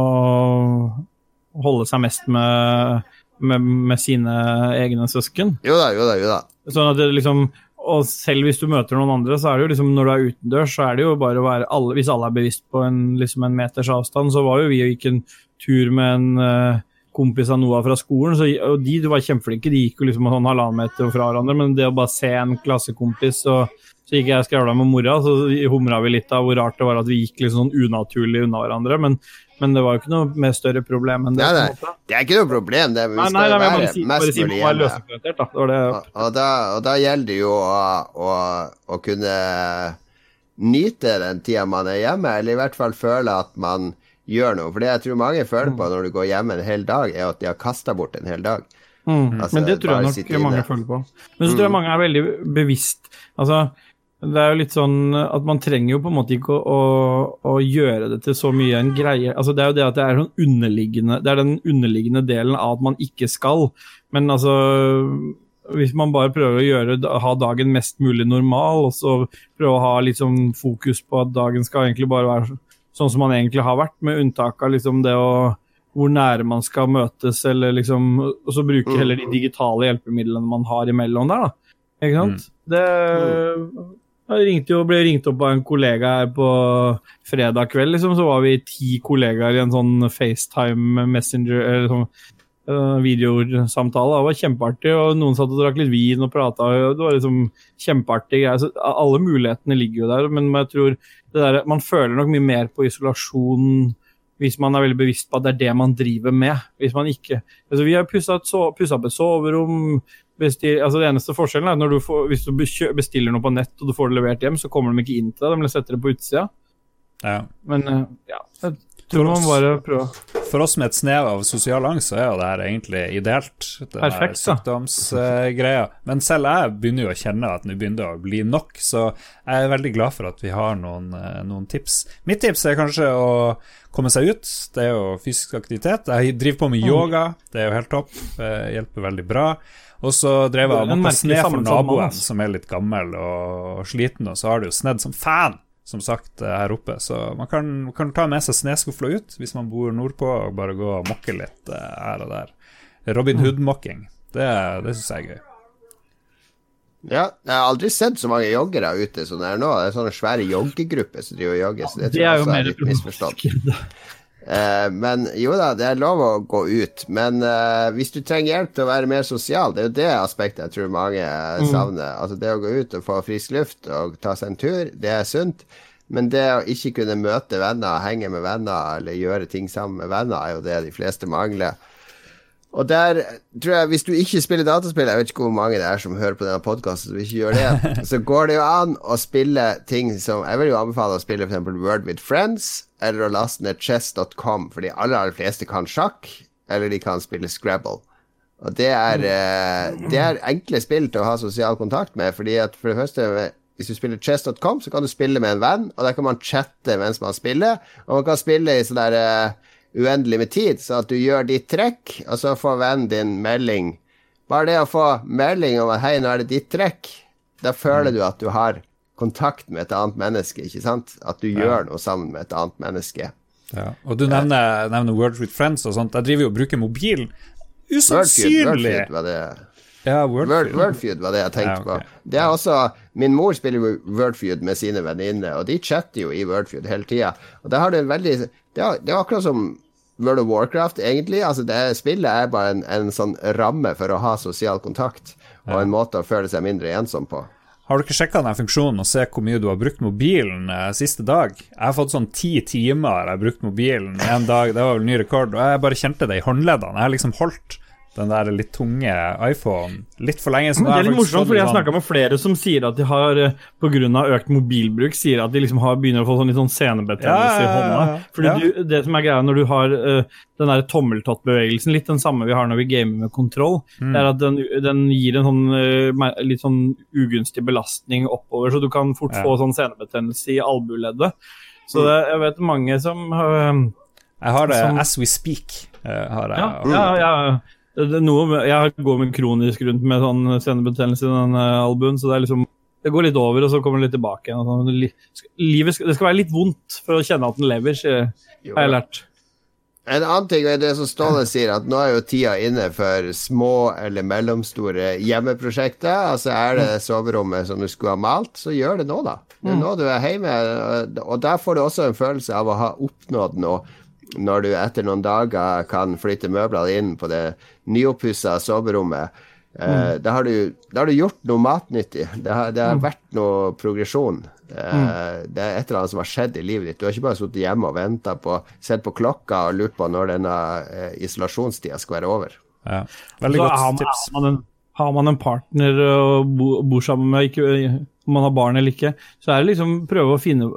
holde seg mest med, med, med sine egne søsken. Jo da, jo da, jo da. Sånn at det liksom og selv hvis du møter noen andre, så er det jo liksom når du er utendørs, så er det jo bare å være alle, Hvis alle er bevisst på en, liksom en meters avstand, så var jo vi og gikk en tur med en uh, kompis av Noah fra skolen, så, og de, de var kjempeflinke. De gikk jo liksom sånn halvannen meter fra hverandre, men det å bare se en klassekompis og så gikk jeg og skravla med mora, så humra vi litt av hvor rart det var at vi gikk liksom sånn unaturlig unna hverandre. Men, men det var jo ikke noe med større problem enn det. Nei, nei. Det er ikke noe problem, det. Vi Nei, nei, nei, være bare si, mest bare si mulig hjemme. da. Det var det. Og, og, da, og da gjelder det jo å, å, å kunne nyte den tida man er hjemme, eller i hvert fall føle at man gjør noe. For det jeg tror mange føler på når du går hjemme en hel dag, er at de har kasta bort en hel dag. Mm. Altså, men det tror jeg nok mange føler på. Men så tror jeg mange er veldig bevisst Altså, det er jo litt sånn at man trenger jo på en måte ikke å, å, å gjøre det til så mye en greie. Altså, det er jo det at det er sånn underliggende Det er den underliggende delen av at man ikke skal. Men altså hvis man bare prøver å gjøre, ha dagen mest mulig normal, og så prøve å ha litt sånn fokus på at dagen skal egentlig bare være sånn som man egentlig har vært, med unntak av liksom det å hvor nære man skal møtes, eller liksom Og så bruke heller de digitale hjelpemidlene man har imellom der, da. Ikke sant? Det jeg ringte jo, ble ringt opp av en kollega her på fredag kveld, liksom, så var vi ti kollegaer i en sånn FaceTime Messenger eller sånn uh, videosamtale. Det var kjempeartig, og noen satt og drakk litt vin og prata. Det var liksom kjempeartig greier. Så alle mulighetene ligger jo der, men jeg tror der, man føler nok mye mer på isolasjon hvis man er veldig bevisst på at det er det man driver med. Hvis man ikke altså Vi har pussa opp et soverom. Bestil, altså det eneste forskjellen er at du får, hvis du bestiller noe på nett og du får det levert hjem, så kommer de ikke inn til deg, de setter det på utsida. Ja. Men eh, ja, jeg tror man bare prøver For oss med et snev av sosial angst, så er jo det her egentlig ideelt. Det Perfekt, er sykdomsgreia. Men selv jeg begynner jo å kjenne at nå begynner det å bli nok, så jeg er veldig glad for at vi har noen, uh, noen tips. Mitt tips er kanskje å komme seg ut. Det er jo fysisk aktivitet. Jeg driver på med yoga, det er jo helt topp. Uh, hjelper veldig bra. Og så drev jeg og måtte sne for naboen, som er litt gammel og sliten, og så har det jo snedd som fan som sagt, eh, her oppe. Så man kan, kan ta med seg snøskufla ut hvis man bor nordpå, og bare gå og mokke litt eh, her og der. Robin Hood-mokking, det, det syns jeg er gøy. Ja, jeg har aldri sett så mange joggere ute som det er nå. Det er sånne svære joggegrupper som driver og jogger. Så det tror Det er jeg jo også er mer litt misforstått. Eh, men jo da, det er lov å gå ut. Men uh, hvis du trenger hjelp til å være mer sosial, det er jo det aspektet jeg tror mange eh, savner. Altså det å gå ut og få frisk luft og ta seg en tur, det er sunt. Men det å ikke kunne møte venner, henge med venner eller gjøre ting sammen med venner, er jo det de fleste mangler. Og der tror jeg, hvis du ikke spiller dataspill, jeg vet ikke hvor mange det er som hører på denne podkasten som ikke gjør det, så går det jo an å spille ting som Jeg vil jo anbefale å spille f.eks. Word with Friends, eller å laste ned chess.com, for de aller, aller fleste kan sjakk, eller de kan spille Scrabble. Og det er, eh, det er enkle spill til å ha sosial kontakt med, fordi at for det første hvis du spiller chess.com, så kan du spille med en venn, og der kan man chatte mens man spiller, og man kan spille i sånn der eh, uendelig med tid, så at du gjør ditt trekk, og så får vennen din melding. Bare det å få melding om at 'hei, nå er det ditt trekk', da føler du at du har kontakt med et annet menneske, ikke sant? At du gjør noe sammen med et annet menneske. Ja. Og du nevner, nevner Words with Friends og sånt. Jeg driver jo og bruker mobilen. Usannsynlig! Wordfeud var det Ja, Word, Wordfeud. Wordfeud var det jeg tenkte Ja, okay. på. Det er også Min mor spiller jo Wordfeud med sine venninner, og de chatter jo i Wordfeud hele tida. Det, har du veldig Det er, det er akkurat som World of Warcraft, egentlig. Altså det Spillet er bare en, en sånn ramme for å ha sosial kontakt, og en måte å føle seg mindre ensom på. Har du ikke sjekka den funksjonen og se hvor mye du har brukt mobilen eh, siste dag? Jeg har fått sånn ti timer jeg har brukt mobilen en dag, det var vel ny rekord, og jeg bare kjente det i håndleddene. Jeg har liksom holdt den der litt tunge iPhone litt for lenge. så Men det er litt morsomt, fordi jeg har snakka med flere som sier at de har eh, pga. økt mobilbruk sier at de liksom har, begynner å få sånn litt sånn senebetennelse Ja, i hånda. Fordi Ja. du, Det som er greia når du har uh, den der tommeltottbevegelsen, litt den samme vi har når vi gamer med kontroll, Mm. det er at den, den gir en sånn uh, litt sånn ugunstig belastning oppover, så du kan fort Ja. få sånn senebetennelse i albueleddet. Så det, jeg vet mange som uh, Jeg har det Som- as we speak. har jeg. Ja, ja, ja. Noe jeg går med kronisk rundt med sånn senebetennelse i den eh, albuen, så det er liksom det går litt over, og så kommer det litt tilbake sånn. Livet skal, det skal være litt vondt for å kjenne at den lever, sier- har jeg lært. En annen ting er det som Ståle sier, at nå er jo tida inne for små eller mellomstore hjemmeprosjekter. Altså er det soverommet som du skulle ha malt, så gjør det nå, da. Det er nå du er hjemme, og der får du også en følelse av å ha oppnådd noe. når du etter noen dager kan flytte møblene inn på det nyoppussa soverommet. Uh, da, har du, da, har du, gjort noe matnyttig. Det har, det har mm. vært noe progresjon. Uh, mm. Det er et eller annet som har skjedd i livet ditt. Du har ikke bare sittet hjemme og venta på Sett på klokka og lurt på når denne uh, isolasjonstida skal være over. Ja. Veldig godt har man, tips. Har man, en, har man en partner å bo, bor sammen med, ikke, om man har barn eller ikke, så er det liksom prøve å finne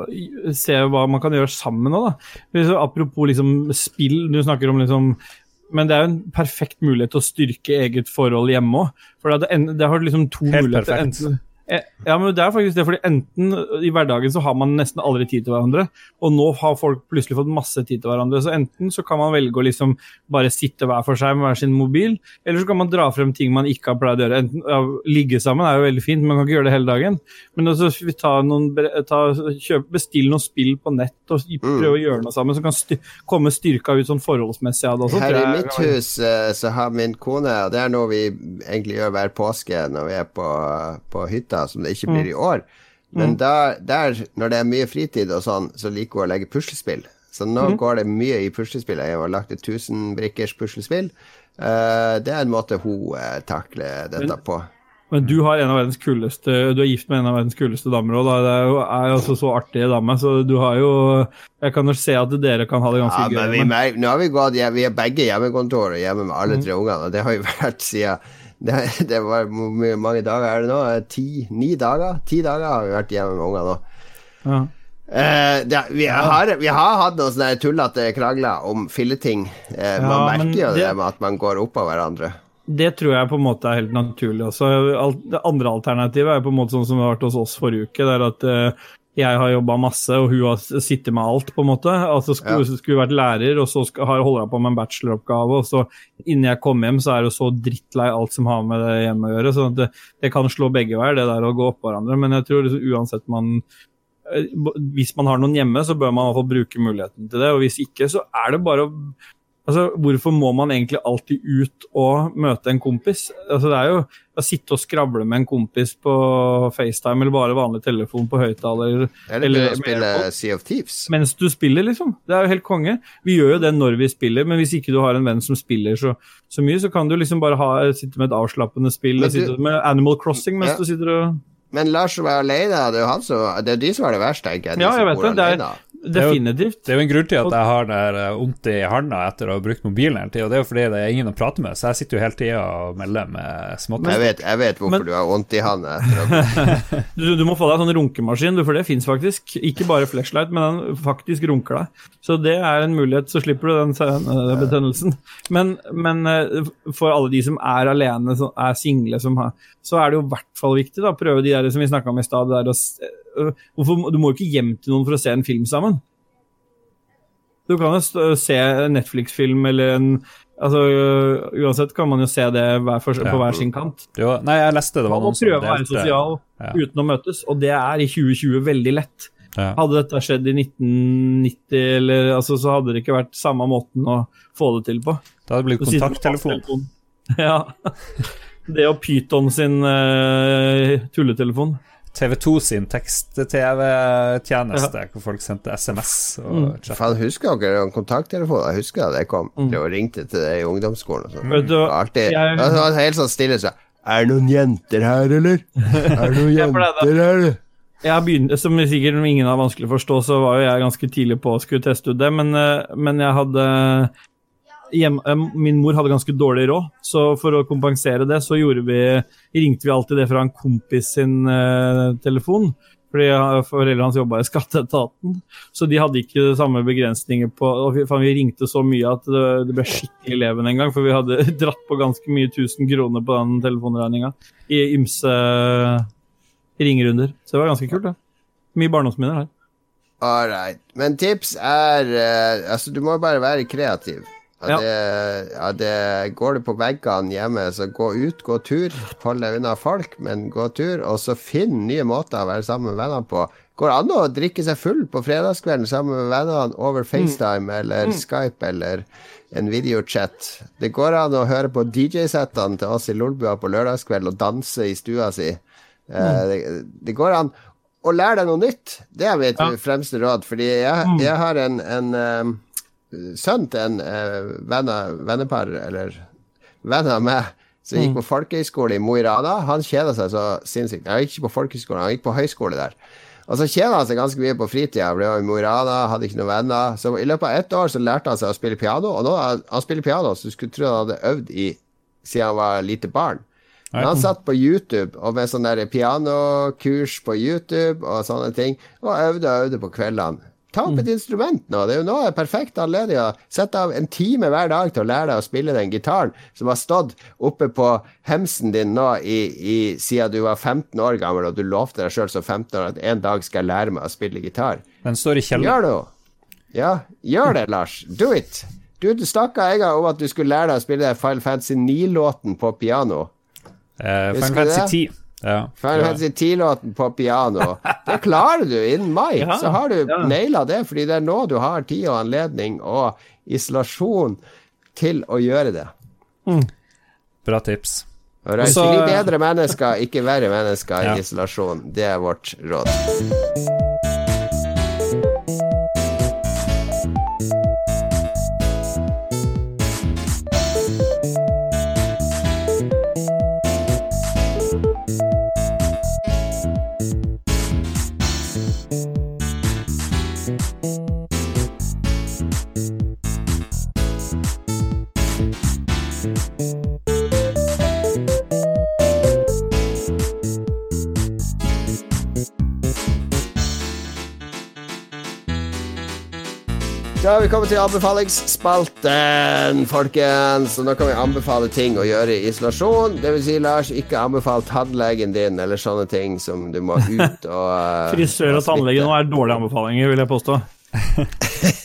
Se hva man kan gjøre sammen òg, da. Apropos liksom spill, du snakker om liksom men det er jo en perfekt mulighet til å styrke eget forhold hjemme òg. For det, det, har liksom to Helt muligheter. Perfekt. Enten, ja, men det er faktisk det, fordi enten i hverdagen så har man nesten aldri tid til hverandre, og nå har folk plutselig fått masse tid til hverandre. Så enten så kan man velge å liksom bare sitte hver for seg med hver sin mobil, eller så kan man dra frem ting man ikke har pleid å gjøre. Enten, ja, ligge sammen er jo veldig fint, man kan ikke gjøre det hele dagen. Men også ta noen, ta, kjøp, bestill noen spill på nett og mm. prøve å gjøre noe sammen, så kan styr, komme styrka ut sånn forholdsmessig av det også. Her i mitt hus eh, så har min kone, og det er noe vi egentlig gjør hver påske når vi er på, på hytta hytta, som det ikke blir i år. Men mm. der, der, når det er mye fritid og sånn, så liker hun å legge puslespill. Så nå mm. går det mye i puslespill. Jeg har lagt et 1000 brikkers puslespill. Uh, det er en måte hun uh, takler dette men, på. Men du har en av verdens kuleste Du er gift med en av verdens kuleste damer òg. Det er jo er altså så artige dame, så du har jo Jeg kan jo se at dere kan ha det ganske ja, gøy. Men vi, men... Nå har vi gått Vi er begge hjemmekontor og hjemme med alle mm. tre ungene, og det har jo vært siden det, det var Hvor mange dager er det nå? Ti? Ni dager? Ti dager har vi vært hjemme med ungene nå. Ja. Eh, det, vi, har, vi, har, hatt noen sånne tullete krangler om filleting. Eh, ja, man merker jo det, det med at man går opp av hverandre. Det tror jeg på en måte er helt naturlig. Også. Det andre alternativet er på en måte sånn som det har vært hos oss forrige uke. Det er at eh, jeg har jobba masse, og hun har sittet med alt, på en måte. Altså Skulle, ja. skulle vært lærer, og så skal, holder jeg på med en bacheloroppgave, og så innen jeg kommer hjem, så er det så drittlei alt som har med det hjemme å gjøre. Så det, det kan slå begge veier, det der å gå oppå hverandre. Men jeg tror liksom, uansett man eh, Hvis man har noen hjemme, så bør man i hvert fall bruke muligheten til det. Og hvis ikke, så er det bare å Altså, Hvorfor må man egentlig alltid ut og møte en kompis? Altså, det er jo å sitte og skravle med en kompis på FaceTime eller bare vanlig telefon på høyttaler. Eller, eller å spille Sea of Thieves. Mens du spiller, liksom. Det er jo helt konge. Vi gjør jo det når vi spiller, men hvis ikke du har en venn som spiller så, så mye, så kan du liksom bare ha, sitte med et avslappende spill, du, med Animal Crossing mens ja. du sitter og men Lars som er alene, det er jo det er de som har det verst, tenker jeg. Ja, jeg vet det. Det er, Definitivt. Det er jo en grunn til at jeg har det eh, vondt i handa etter å ha brukt mobilen hele tida. Det er jo fordi det er ingen å prate med, så jeg sitter jo hele tida og melder med småtteri. Jeg vet, jeg vet hvorfor men, du har vondt i handa. du, du, må få deg en sånn runkemaskin, for det fins faktisk. Ikke bare flashlight, men den faktisk runker deg. Så det er en mulighet, så slipper du den, den betennelsen. Men, men, eh, for alle de som er alene, som er single, som har, så er det jo i hvert fall viktig å prøve de der som vi snakka om i stad. Øh, hvorfor, du må jo ikke hjem til noen for å se en film sammen. Du kan jo se en Netflix-film eller en Altså, Uansett kan man jo se det hver for, ja. på hver sin kant. Jo, nei, jeg leste det var noen som delte. Man må prøve å være sosial ja. uten å møtes, og det er i 2020 veldig lett. Ja. Hadde dette skjedd i 1990, eller, altså, så hadde det ikke vært samme måten å få det til på. Det hadde blitt kontakttelefon. Ja. Det og Pyton sin uh, tulletelefon. TV2 sin tekst-TV-tjeneste, ja. hvor folk sendte SMS. Og mm. Faen, husker dere om kontakttelefon? Jeg husker da det kom. Mm. Det ringte til det i ungdomsskolen. Og sånn. Mm. Alltid. Jeg, var helt sånn stille så Er det noen jenter her, eller? Er det noen jenter her? Jeg begynte, som sikkert ingen har vanskelig å forstå, så var jo jeg ganske tidlig på å skulle teste ut det, men, eh, men jeg hadde hjem, eh, min mor hadde ganske dårlig råd, så for å kompensere det, så vi, ringte vi alltid det fra en kompis sin eh, telefon. Fordi foreldrene hans jobba i skatteetaten, så de hadde ikke samme begrensninger på og Vi ringte så mye at det, det ble skikkelig leven en gang, for vi hadde dratt på ganske mye tusen kroner på den telefonregninga i ymse ringerunder. Så det var ganske kult, det. Mye barndomsminner her. All right. Men tips er uh, Altså, du må bare være kreativ. Ja. Det, ja, det, går du på veggene hjemme, så gå ut, gå tur. Hold deg unna folk, men gå tur. Og så finn nye måter å være sammen med vennene på. Går det an å drikke seg full på fredagskvelden sammen med vennene over mm. FaceTime mm. eller mm. Skype eller en videochat? Det går an å høre på DJ-settene til oss i Lolbua på lørdagskveld og danse i stua si. Eh, mm. det, det, går an å lære deg noe nytt. Det er mitt ja. fremste råd, fordi jeg, mm. jeg har en, en um, sønnen til en venner, vennepar, eller venn av meg, som gikk på folkehøyskole i Mo i Rana. Han kjeda seg så sinnssykt. Han gikk ikke på folkehøyskole, han gikk på høyskole der. Og så kjeda han seg ganske mye på fritida. Ble i Mo i Rana, hadde ikke noen venner. Så i løpet av ett år så lærte han seg å spille piano, og nå han spiller piano, så du skulle tro han hadde øvd i siden han var lite barn. Men han satt på YouTube og med sånn pianokurs på YouTube og sånne ting, og øvde og øvde på kveldene. Ta opp et instrument nå. Det er jo nå en perfekt anledning å sette av en time hver dag til å lære deg å spille den gitaren som har stått oppe på hemsen din nå i, i, siden du var 15 år gammel, og du lovte deg sjøl som 15 år at en dag skal jeg lære meg å spille gitar. Den står i kjelleren. Gjør det. Ja, gjør det, Lars. Do it. Du, du snakka en gang om at du skulle lære deg å spille Final Fantasy 9-låten på piano. Uh, Final? Fantasy 10. Ja. Final Fantasy 10-låten på piano. Det klarer du innen mai. Ja, så har du ja. naila det, fordi det er nå du har tid og anledning og isolasjon til å gjøre det. Bra tips. Og reise litt bli bedre mennesker, ikke verre mennesker Ja. i isolasjon. Det er vårt råd. Da har vi kommet til anbefalingsspalten, folkens. Og nå kan vi anbefale ting å gjøre i isolasjon. Det vil si, Lars, ikke anbefal tannlegen din eller sånne ting som du må ut og eh, Frisør og tannlege nå er dårlige anbefalinger, vil jeg påstå.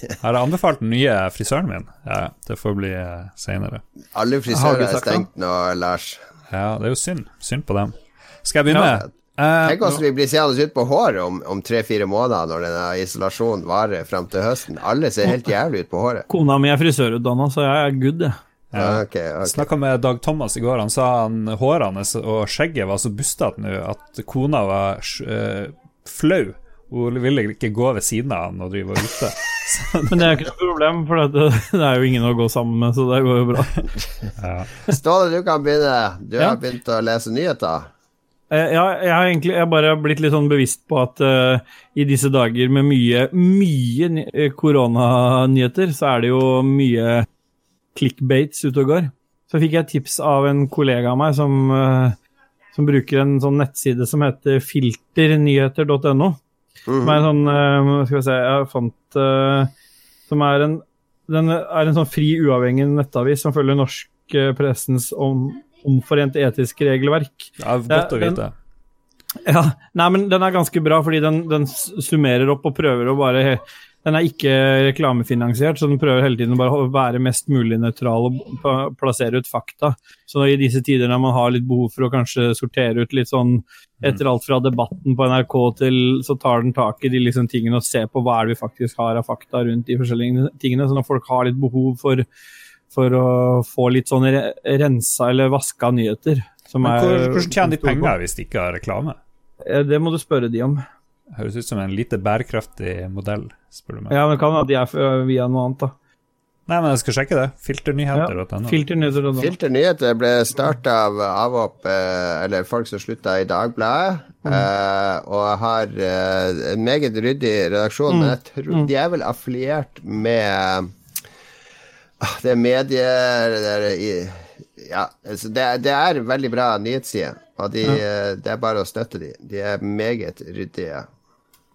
Jeg har anbefalt den nye frisøren min. Ja, det får bli uh, seinere. Alle frisører er stengt nå, Lars. Ja, det er jo synd. Synd på dem. Skal jeg begynne? Ja. Eh, Tenk hvordan vi blir seende ut på håret om, om tre-fire måneder når denne isolasjonen varer fram til høsten. Alle ser helt jævlig ut på håret. Kona mi er frisørutdanna, så jeg er good, jeg. Ja. Okay, okay. Snakka med Dag Thomas i går. Han sa han håret hans og skjegget var så bustete nå at kona var uh, flau. Hun ville ikke gå ved siden av han og drive og ute. Men det er ikke noe problem, for det, det er jo ingen å gå sammen med, så det går jo bra. Ståle, du kan begynne. Du Ja. har begynt å lese nyheter. Eh, Ja, jeg har egentlig jeg bare blitt litt sånn bevisst på at uh, i disse dager med mye, mye eh, koronanyheter, så er det jo mye clickbaits ute og går. Så fikk jeg tips av en kollega av meg som, uh, som bruker en sånn nettside som heter filternyheter.no. Som er en sånn uh, Skal vi se, jeg fant Som er en Den er en sånn fri, uavhengig nettavis som følger norsk pressens om, omforente etiske regelverk. Ja, godt å den- vite. Ja, nei, men den er ganske bra, fordi den, den summerer opp og prøver å bare Den er ikke reklamefinansiert, så den prøver hele tiden å bare å være mest mulig nøytral og plassere ut fakta. Så i disse tider når man har litt behov for å kanskje sortere ut litt sånn etter alt fra debatten på NRK til Så tar den tak i de liksom tingene og ser på hva er det vi faktisk har av fakta rundt de forskjellige tingene. Så når folk har litt behov for, for å få litt sånn rensa eller vaska nyheter som Men er- hvor, hvordan tjener de penger hvis de ikke har reklame? Eh, Det må du spørre de om. Høres ut som en lite bærekraftig modell, spør du meg. Ja, men det kan at de er via noe annet, da. Nei, men jeg skal sjekke det. Filternyheter.no. Ja, Filternyheter Filternyheter ble starta av avhopp, eh, eller folk som slutta i Dagbladet, mm. og har eh, en meget ryddig redaksjon. Men jeg tror de er vel affiliert med Det er medier det er, Ja, altså det, det er veldig bra nyhetssider, og de, ja. det er bare å støtte de. De er meget ryddige.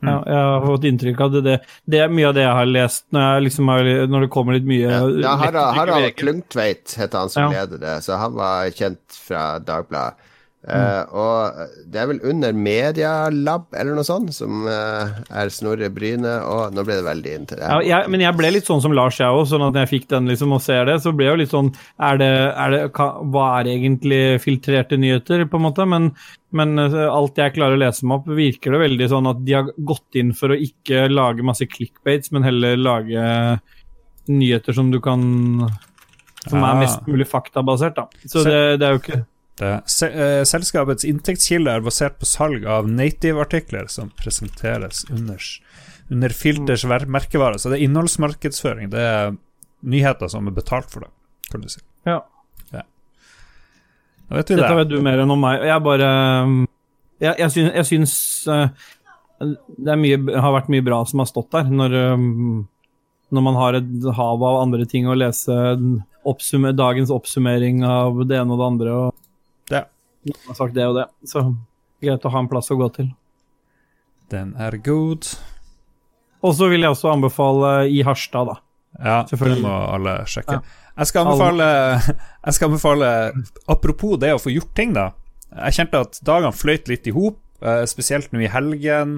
Ja, jeg har fått inntrykk av det. Det, det er mye av det jeg har lest når, jeg liksom har, når det kommer litt mye Ja, Harald, Harald Klungtveit heter han som Ja. leder det, så han var kjent fra Dagbladet. Eh, og det er vel under Medialab eller noe sånt, som uh, er Snorre Bryne, og nå ble det veldig inn til det. Ja, jeg, men jeg ble litt sånn som Lars, jeg òg. Sånn at når jeg fikk den liksom og ser det, så ble jeg jo litt sånn er det, er det, hva, er egentlig filtrerte nyheter, på en måte? Men, men eh, alt jeg klarer å lese meg opp, virker det veldig sånn at de har gått inn for å ikke lage masse clickbaits, men heller lage nyheter som du kan Som er mest mulig faktabasert, da. Så det, det er jo ikke selskapets inntektskilde er basert på salg av native-artikler som presenteres under, under Filters merkevare. Så det er innholdsmarkedsføring. Det er nyheter som er betalt for det, kan du si. Ja. Da vet vi Dette det. vet du mer enn om meg. Jeg bare um, Jeg, jeg syns, jeg syns uh, det mye, har vært mye bra som har stått der. Når, um, når man har et hav av andre ting å lese, oppsummer, dagens oppsummering av det ene og det andre, og Ja. Noen har sagt det og det. Så greit å ha en plass å gå til. Den er god. Og så vil jeg også anbefale I Harstad, da. Ja, det Selvfølgelig. må alle sjekke. Ja. Jeg skal anbefale Jeg skal anbefale Apropos det å få gjort ting, da. Jeg kjente at dagene fløyt litt i hop, eh, spesielt nå i helgen.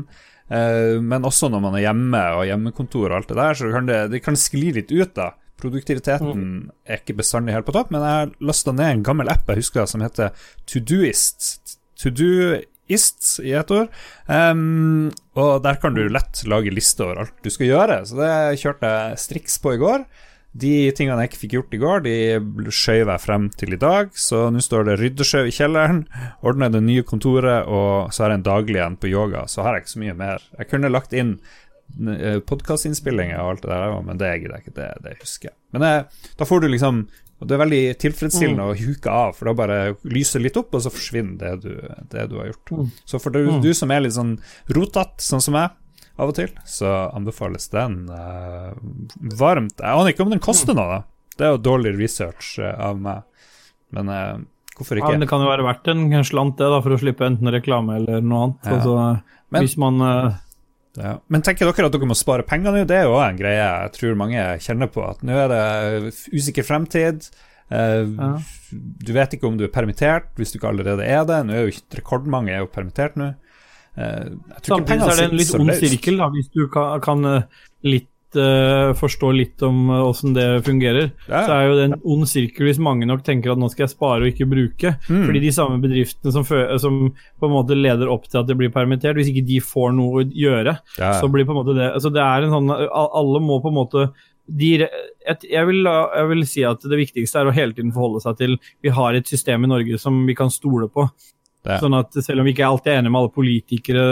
eh, Men også når man er hjemme og hjemmekontor og alt det der, så kan det, det kan skli litt ut, da. Produktiviteten er ikke bestandig helt på topp, men jeg har lasta ned en gammel app jeg husker som heter Todoist. Todoist i ett ord. Um, og der kan du lett lage liste over alt du skal gjøre, så det kjørte jeg striks på i går. De tingene jeg ikke fikk gjort i går, de skjøv jeg frem til i dag. Så nå står det ryddesjau i kjelleren, ordner det nye kontoret, og så har jeg en daglig igjen på yoga. Så har jeg ikke så mye mer. Jeg kunne lagt inn podkastinnspillinger og alt det der, men det gidder jeg ikke. Det, det husker jeg. Men eh, da får du liksom og Det er veldig tilfredsstillende å huke av, for da bare lyser litt opp, og så forsvinner det du, det du har gjort. Mm. Så for du, du som er litt sånn rotete, sånn som jeg av og til, så anbefales den uh, varmt. Jeg aner ikke om den koster noe, da. Det er jo dårlig research uh, av meg, men uh, hvorfor Ja, ikke? men det kan jo være verdt en slant, det, da, for å slippe enten reklame eller noe annet. Ja. Altså, Men- hvis man Ja. Men tenker dere at dere må spare penger nå? Det er jo en greie jeg tror mange kjenner på. At nå er det usikker fremtid. Eh. Du vet ikke om du er permittert hvis du ikke allerede er det. Nå er jo rekordmange er jo permittert nå. Eh, Samtidig er det en litt ond sirkel, da, hvis du kan, kan eh, litt eh, forstå litt om åssen det fungerer. Ja. Så er jo det en ond sirkel hvis mange nok tenker at nå skal jeg spare og ikke bruke. Mm. Fordi de samme bedriftene som, som på en måte leder opp til at det blir permittert, hvis ikke de får noe å gjøre, Ja. så blir på en måte det altså det er en sånn, Alle må på en måte de, jeg, vil, jeg vil si at det viktigste er å hele tiden forholde seg til Vi har et system i Norge som vi kan stole på. Sånn at selv om vi ikke alltid er enige med alle politikere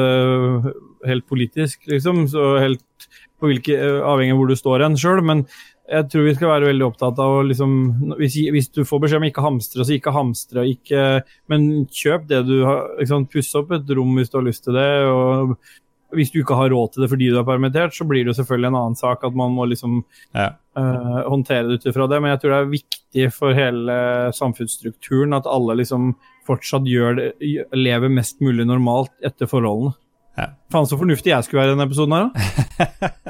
helt politisk, liksom, så helt hvilke, avhengig av hvor du står hen sjøl, men jeg tror vi skal være veldig opptatt av å liksom Hvis, hvis du får beskjed om ikke hamstre, så ikke hamstre. Ikke, men kjøp det du har. Liksom, Puss opp et rom hvis du har lyst til det. og Hvis du ikke har råd til det fordi du er permittert, så blir det jo selvfølgelig en annen sak at man må liksom Ja. uh, håndtere det ut ifra det. Men jeg tror det er viktig for hele samfunnsstrukturen at alle liksom fortsatt gjør det, lever mest mulig normalt etter forholdene. Ja. Faen så fornuftig jeg skulle være i denne episoden her, da.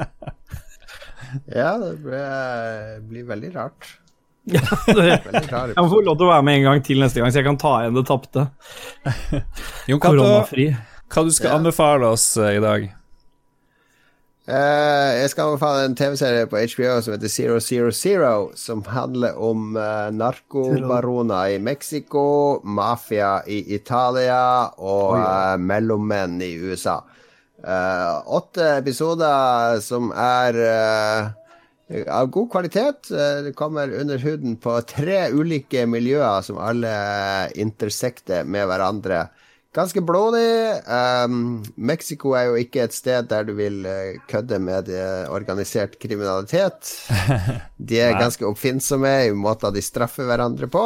Ja, det blir, blir veldig rart. Det- Jeg må få lov til å være med en gang til neste gang, så jeg kan ta igjen det tapte. Jon Cato, Koronafri. hva du skal Ja. anbefale oss eh, i dag? Eh, jeg skal anbefale en TV-serie på HBO som heter Zero Zero Zero, som handler om uh, narkobaroner i Mexico, mafia i Italia og eh, mellommenn i USA. Eh, åtte episoder som er eh, av god kvalitet. Eh, Det kommer under huden på tre ulike miljøer som alle intersekter med hverandre. Ganske blodig. Um, Mexico er jo ikke et sted der du vil eh, kødde med eh, organisert kriminalitet. De er ganske oppfinnsomme i måter de straffer hverandre på.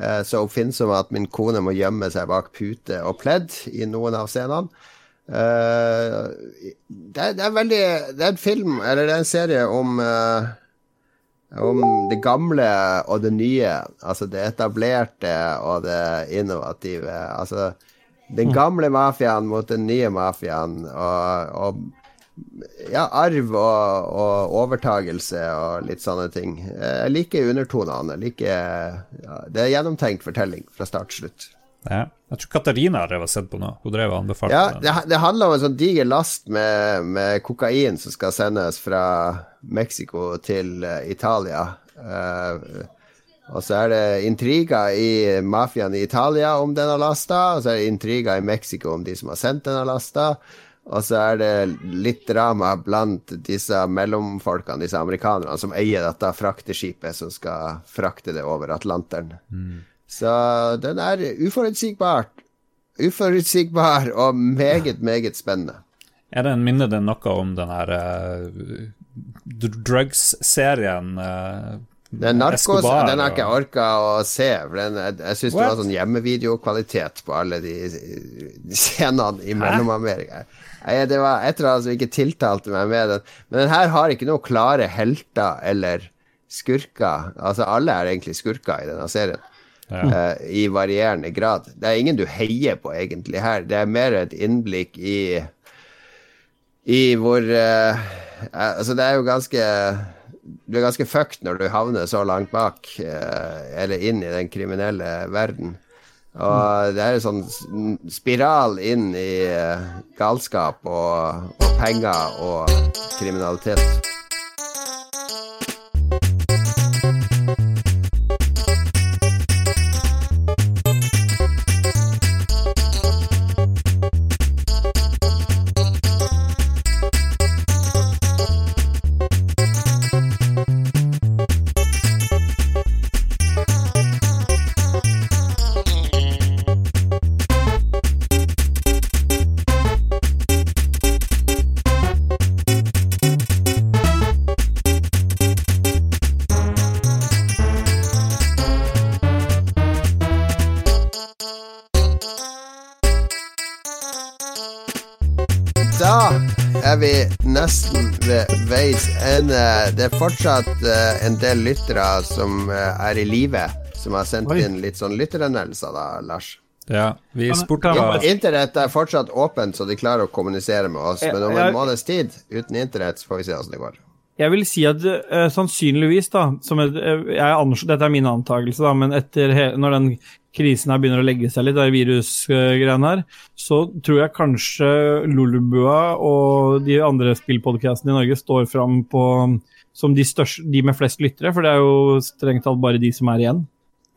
Uh, så oppfinnsomme at min kone må gjemme seg bak pute og pledd i noen av scenene. Uh, det, er, det er veldig Det er en film, eller det er en serie om uh, om det gamle og det nye. Altså det etablerte og det innovative. Altså den gamle mafiaen mot den nye mafiaen. Og, og ja, arv og, og overtagelse og litt sånne ting. Jeg liker undertonene. Like, ja, det er gjennomtenkt fortelling fra start til slutt. Ja. Jeg tror Katarina har og sett på noe. Hun drev og anbefalte Ja, det, det handler om en sånn diger last med, med kokain som skal sendes fra Mexico til eh, Italia. Eh, og så er det intriger i mafiaen i Italia om denne lasta, og så er det intriger i Mexico om de som har sendt denne lasta. Og så er det litt drama blant disse mellomfolkene, disse amerikanerne, som eier dette frakteskipet som skal frakte det over Atlanteren. Så den er uforutsigbart Uforutsigbar og meget, meget spennende. Er den, minner den noe om den her uh, drugs-serien. Uh, den Narkos den har ikke orka å se. For den, jeg jeg syns det var sånn hjemmevideokvalitet på alle de, de scenene i Mellom-Amerika. Det var et eller annet som ikke tiltalte meg med den. Men den her har ikke noen klare helter eller skurker. Altså, alle er egentlig skurker i denne serien. Ja. Uh, I varierende grad. Det er ingen du heier på, egentlig, her. Det er mer et innblikk i I hvor uh, Altså, det er jo ganske du er ganske fucked når du havner så langt bak, eh, eller inn i den kriminelle verden. Og det er en sånn spiral inn i eh, galskap og, og penger og kriminalitet. Veis ende. Det er fortsatt uh, en del lyttere som uh, er i live, som har sendt Oi. inn litt sånn lytteranmeldelser, da, Lars. Ja, vi spurte Internett er fortsatt åpent, så de klarer å kommunisere med oss. Men om en måneds tid, uten internett, så får vi se hvordan det går. Jeg vil si at uh, sannsynligvis, da et, jeg, Dette er min antakelse, da, men etter når den krisen her begynner å legge seg litt, det virusgreiene her, så tror jeg kanskje Lolubua og de andre spillpodkastene i Norge står fram på, som de, største, de med flest lyttere, for det er jo strengt talt bare de som er igjen.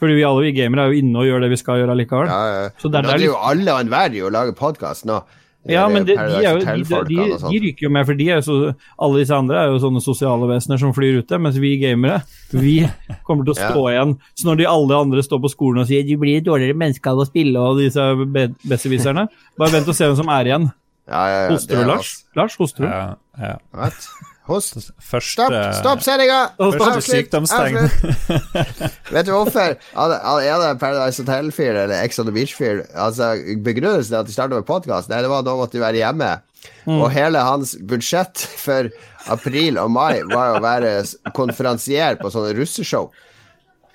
Fordi vi alle vi gamere er jo inne og gjør det vi skal gjøre likevel. Ja, ja. Så der, er, det er jo alle og enhver å lage podkast nå. Ja, men det, de, jo, de, de, de, ryker jo med, for så, alle disse andre er jo sånne sosiale vesener som flyr ute, mens vi gamere, vi kommer til å stå ja. igjen. Så når de alle andre står på skolen og sier 'du blir et dårligere menneske av å spille', og disse besserwisserne, bare vent og se hvem som er igjen. Ja, ja, ja, hoster du, Lars? Lars, hoster du? Ja, ja. Host. Første, stopp stopp sendinga! Første sykdomstegn. Vet du hvorfor? Er det Paradise Hotel-fyr eller Ex on the Beach-fyr? Altså, Begrunnelsen er at de starta med podkast, det var da måtte de være hjemme. Mm. Og hele hans budsjett for april og mai var å være konferansier på sånne russeshow.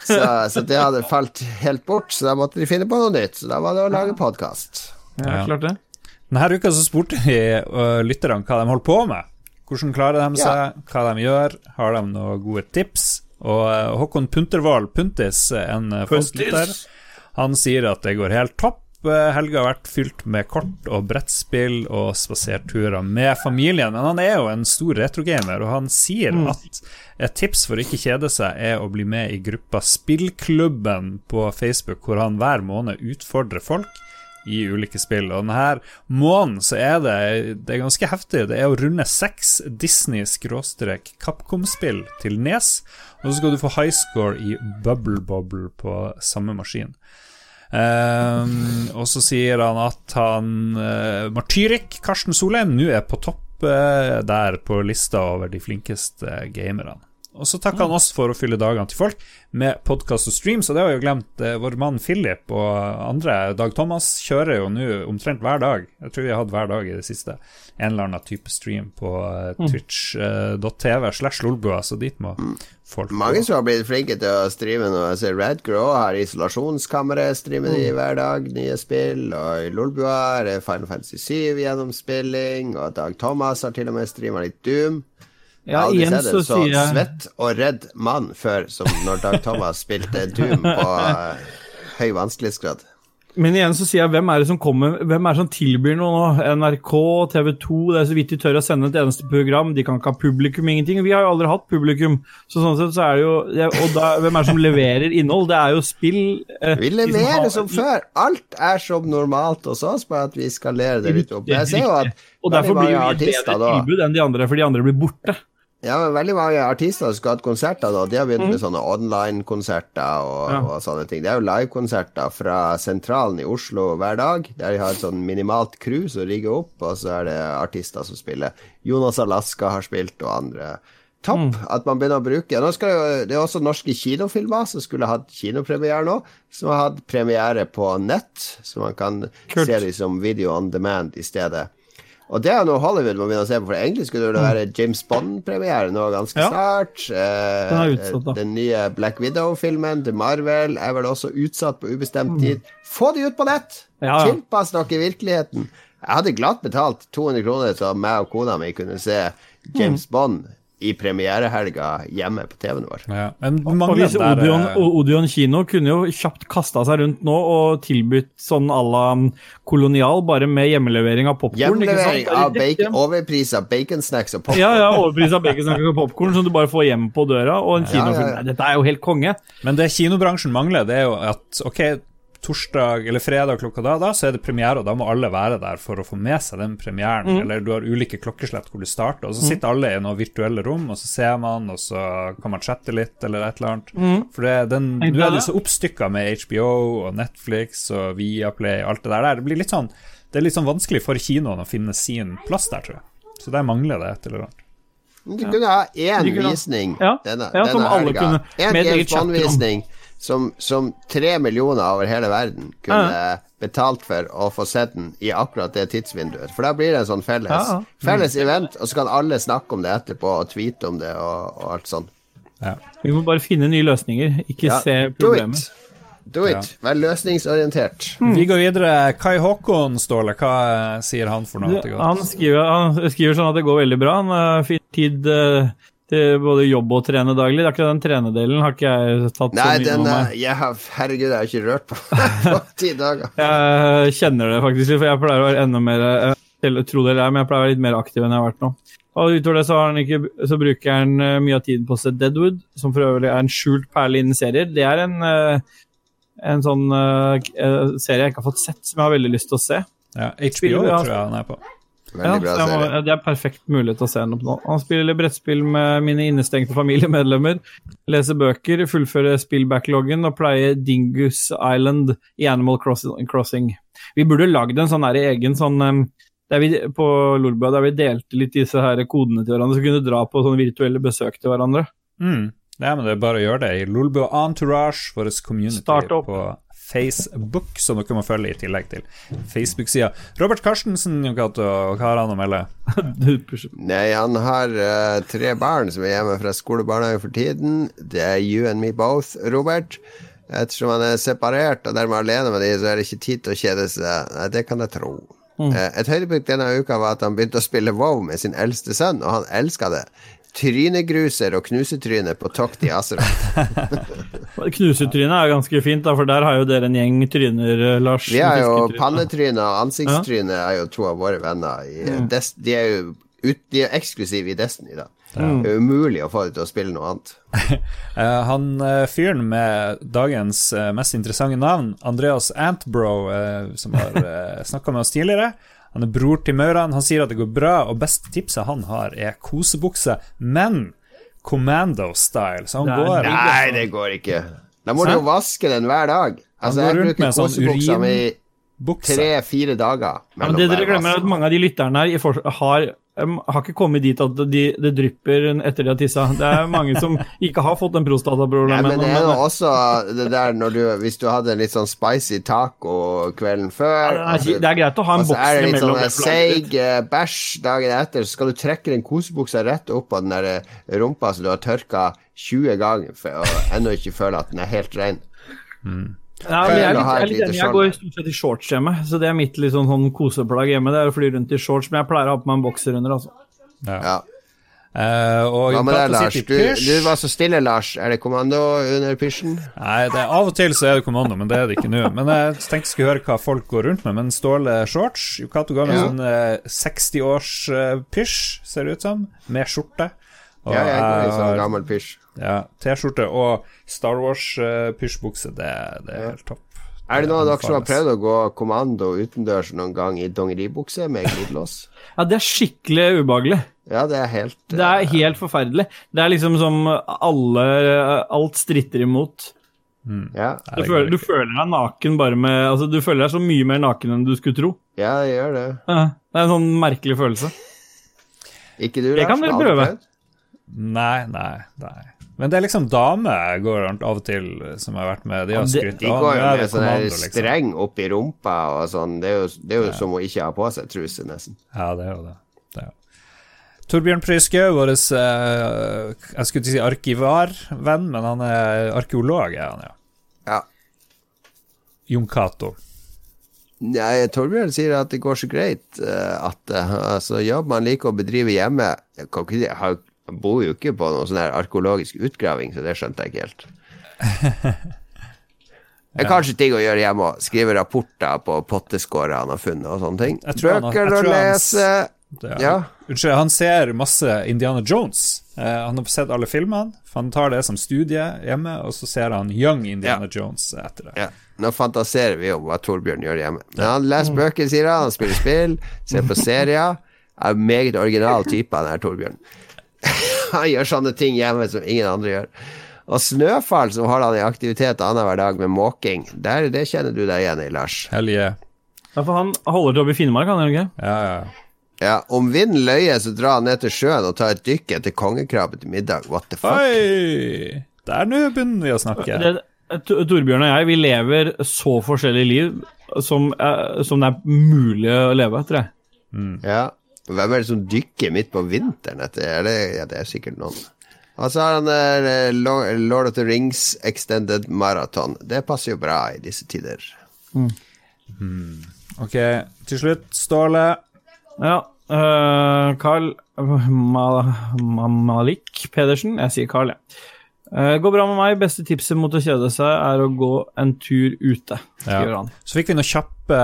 Så, så, det hadde falt helt bort, så da måtte de finne på noe nytt. Så da var det å lage podkast. Ja, klart det. Denne uka så spurte vi uh, lytterne hva de holdt på med. Hvordan klarer de seg, ja. hva de gjør, har de noen gode tips? Og uh, Håkon Puntervold Puntis, en uh, fastlytter, han sier at det går helt topp. Helga har vært fylt med kort og brettspill og spaserturer med familien. Men han er jo en stor retrogamer, og han sier mm. at et tips for å ikke kjede seg, er å bli med i gruppa Spillklubben på Facebook, hvor han hver måned utfordrer folk i ulike spill. Og denne måneden så er det, det er ganske heftig. Det er å runde seks Disney-Capcom-spill til Nes, og så skal du få high score i Bubble Bobble på samme maskin. Um, og så sier han at han uh, Martyrik Karsten Solheim nå er på topp uh, der på lista over de flinkeste gamerne. Og så takker han oss for å fylle dagene til folk med podkast og stream, så det har vi jo glemt. Eh, vår mann Philip og andre, Dag Thomas, kjører jo nå omtrent hver dag. Jeg tror vi har hatt hver dag i det siste. En eller annen type stream på uh, twitch.tv uh, slash lolbua, så dit må folk Mange som har blitt flinke til å streame nå. Jeg ser Radgrow har isolasjonskammeret, streamer de mm. hver dag, nye spill. Og i Lolbua er det Final Fantasy 7 gjennomspilling, og Dag Thomas har til og med streama litt Doom. Ja, jeg har aldri sett en så, så svett og redd mann før som når Dag Thomas spilte Doom på uh, høy vanskelighetsgrad. Men igjen så sier jeg, hvem er det som kommer, hvem er det som tilbyr noe nå? NRK, TV 2, det er så vidt de tør å sende et eneste program. De kan ikke ha publikum, ingenting. Vi har jo aldri hatt publikum. Så sånn sett så er det jo Og da, hvem er det som leverer innhold? Det er jo spill eh, Vi leverer som, har, som før. Alt er som normalt hos oss, bare at vi skalerer det litt opp. Jeg ser jo at og derfor blir vi et bedre tilbud enn de andre, for de andre blir borte. Ja, men veldig mange artister som skal hatt konserter, da, de har begynt mm. med sånne online-konserter og, ja. og, sånne ting. Det er jo live-konserter fra Sentralen i Oslo hver dag, der de har et sånn minimalt crew som rigger opp, og så er det artister som spiller. Jonas Alaska har spilt, og andre. topp at man begynner å bruke nå skal jo, Det er også norske kinofilmer som skulle hatt kinopremiere nå, som har hatt premiere på nett, så man kan Kult. se dem som video on demand i stedet. Og det er noe Hollywood må begynne å se på, for egentlig skulle det være James Bond-premiere nå ganske Ja. snart. Eh, Den utsatt. Den nye Black Widow-filmen til Marvel er vel også utsatt på ubestemt Mm. tid. Få de ut på nett! Ja, ja. Tilpass dere virkeligheten. Jeg hadde glatt betalt 200 kroner så meg og kona mi kunne se James Mm. Bond i premierehelga hjemme på TV-en vår. Ja. Men Og hvis der Odeon, eh, Odeon kino kunne jo kjapt kasta seg rundt nå og tilbudt sånn à la kolonial, bare med hjemmelevering av popkorn. Hjemmelevering av bacon, overprisa baconsnacks og popkorn. Ja, ja, overpris av baconsnacks og popkorn som du bare får hjem på døra, og en kinofilm. ja, ja. Dette er jo helt konge. Men det kinobransjen mangler, det er jo at ok, torsdag eller fredag klokka da, da så er det premiere, og da må alle være der for å få med seg den premieren. Mm. Eller du har ulike klokkeslett hvor du starter, og så sitter alle i noen virtuelle rom, og så ser man, og så kan man chatte litt, eller et eller annet. For den, nå er det så oppstykka med HBO og Netflix og Viaplay og alt det der. Det blir litt sånn Det er litt sånn vanskelig for kinoen å finne sin plass der, tror jeg. Så der mangler det et eller annet. Du kunne ha én visning Ja, denne, ja, som denne helga. kunne- En med som, som tre millioner over hele verden kunne betalt for å få sett den i akkurat det tidsvinduet. For da blir det en sånn felles, Ja, ja. felles event, og så kan alle snakke om det etterpå og tweete om det og, og alt sånn. Ja. Vi må bare finne nye løsninger, ikke Ja, se do it! Do it. Vær løsningsorientert. Vi går videre. Kai Håkon, Ståle, hva sier han for noe? Ja. Han skriver, han skriver sånn at det går veldig bra. Han har fin tid uh, både jobb og trene daglig. Det er den trenedelen har ikke jeg tatt Nei, så mye den med meg. jeg har, Herregud, jeg har ikke rørt på på ti dager. Jeg kjenner det faktisk litt, for jeg pleier å være enda mer eh, tro det eller ei, men jeg pleier å være litt mer aktiv enn jeg har vært nå. Og utover det så, har han ikke, så bruker han eh, mye av tiden på å se Deadwood, som for øvrig er en skjult perle innen serier. Det er en, eh, en sånn serie jeg ikke har fått sett, som jeg har veldig lyst til å se. Ja, HBO Spiller, tror jeg han er på. Bra må, det er perfekt mulighet til å se den opp nå. Han spiller brettspill med mine innestengte familiemedlemmer, leser bøker, fullfører spillbackloggen og pleier Dingus Island i Animal Crossing-. Vi burde lagd en sånn her egen sånn der vi, på Lolbua der vi delte litt disse her kodene til hverandre, så kunne dra på sånne virtuelle besøk til hverandre. Mm. Nei, men det er bare å gjøre det i Lolbua Entourage, vår community Start opp. på Facebook, som dere må følge i tillegg til Facebook-sida. Robert Carstensen, Jokato, hva har han å melde? Nei, han har uh, tre barn som er hjemme fra skole og barnehage for tiden. Det er you and me both, Robert. Ettersom han er separert og dermed alene med de, så er det ikke tid til å kjede seg. Nei, det kan jeg tro. Mm. et høydepunkt denne uka var at han begynte å spille WoW med sin eldste sønn, og han elska det. Trynegruser og knusetryne på tokt i Azeroth. Knusetryne er jo ganske fint, da, for der har jo dere en gjeng tryner, eh, Lars. Vi har jo pannetryne og ansiktstryne er jo to av våre venner. I, Mm. Des, de er jo ut, de er eksklusive i Destiny, da. Det er umulig å få dem til å spille noe annet. Eh, han eh, fyren med dagens eh, mest interessante navn, Andreas Antbro, eh, som har snakka med oss tidligere. Han er bror til Mauran. Han sier at det går bra, og beste tipset han har, er kosebukse, men commando-style. Så han nei, går. Nei, det går ikke. Da må du jo vaske den hver dag. Altså, går jeg bruker med sånn kosebuksa mi tre-fire dager. Ja, men det dere glemmer, er at mange av de lytterne her har, em, har ikke kommet dit at de, det drypper etter de har tissa. Det er mange som ikke har fått den prostataproblemet. men det er jo også det der når du Hvis du hadde en litt sånn spicy taco kvelden før Ja, det, er, det er greit å ha en Og så er det litt sånn seig eh, bæsj dagen etter, så skal du trekke den kosebuksa rett opp av den der eh, rumpa som du har tørka 20 ganger for og ennå ikke føle at den er helt ren. Ja, men jeg, er litt, jeg, er litt enig. jeg går stort sett i shorts hjemme, så det er mitt litt sånn, koseplagg hjemme. Det er å fly rundt i shorts, men jeg pleier å ha på meg en bokser under. altså. Ja. Ja. Uh, og Hva med deg, Lars? Du, du var så stille, Lars. Er det kommando under pysjen? Nei, det av og til så er det kommando, men det er det ikke nå. Men jeg tenkte jeg skulle høre hva folk går rundt med. Men Ståle shorts Yukato går med Ja. sånn eh, 60-års-pysj, ser det ut som, med skjorte. Og Ja, jeg går i sånn gammel pysj. ja, T-skjorte og Star Wars-pysjbukse. det, det er helt topp. Er det noen av dere som har prøvd å gå kommando utendørs noen gang i dongeribukse med glidelås? Ja, det er skikkelig ubehagelig. Ja, det er helt Det er helt forferdelig. Det er liksom som alle Alt stritter imot. Ja, Du føler, du føler deg naken bare med Altså, du føler deg så mye mer naken enn du skulle tro. ja det gjør det. Ja, Det er en sånn merkelig følelse. Ikke du, Det kan dere prøve. prøvd? Nei, nei, nei. Men det er liksom damer går av og til som har vært med. De har Ja, skrytt De går jo med sånn liksom. streng opp i rumpa og sånn. Det er jo, det er jo som å ikke ha på seg truse, nesten. Ja, det er jo det. det er jo. Torbjørn Pryske, vår eh, Jeg skulle ikke si arkivarvenn, men han er arkeolog, er han, ja. Ja. Jon Cato. Nei, Torbjørn sier at det går så greit eh, at eh, altså, jobb man liker å bedrive hjemme kan ikke, har, jeg bor jo ikke på noen sånn arkeologisk utgraving, så det skjønte jeg ikke helt. Det er kanskje ting å gjøre hjemme òg. Skrive rapporter på potteskårer han har funnet og sånne ting. Han Bøker å lese Ja. Unnskyld, han ser masse Indiana Jones. Uh, han har sett alle filmene, han tar det som studie hjemme, og så ser han Young Indiana Jones etter det. Ja. Nå fantaserer vi om hva Torbjørn gjør hjemme. Men han leser bøker, sier han. Han spiller spill, ser på serier. Er en meget original type, han her Torbjørn. Han gjør sånne ting hjemme som ingen andre gjør. Og Snøfall, som holder han i aktivitet annenhver dag med måking, der, det kjenner du deg igjen i, Lars. Helge. Ja, for han holder til oppe i Finnmark, han gjør? Ja, ja. Ja, Om vinden løyer, så drar han ned til sjøen og tar et dykk etter kongekrabbe til middag. What the fuck? Oi! Der nå begynner vi å snakke. Det, Tor- Torbjørn og jeg, vi lever så forskjellige liv som, eh, som det er mulig å leve, tror jeg. Ja. Hvem er det som dykker midt på vinteren etter? Er det, ja, det er sikkert noen. Og så har han der eh, Lord of the Rings Extended Marathon. Det passer jo bra i disse tider. Ok, til slutt, Ståle. Ja. eh, Carl Mal Ma Malik Pedersen. Jeg sier Carl, jeg. Uh, går bra med meg. Beste tipset mot å kjede seg er å gå en tur ute, Ja. han. Så fikk vi noen kjappe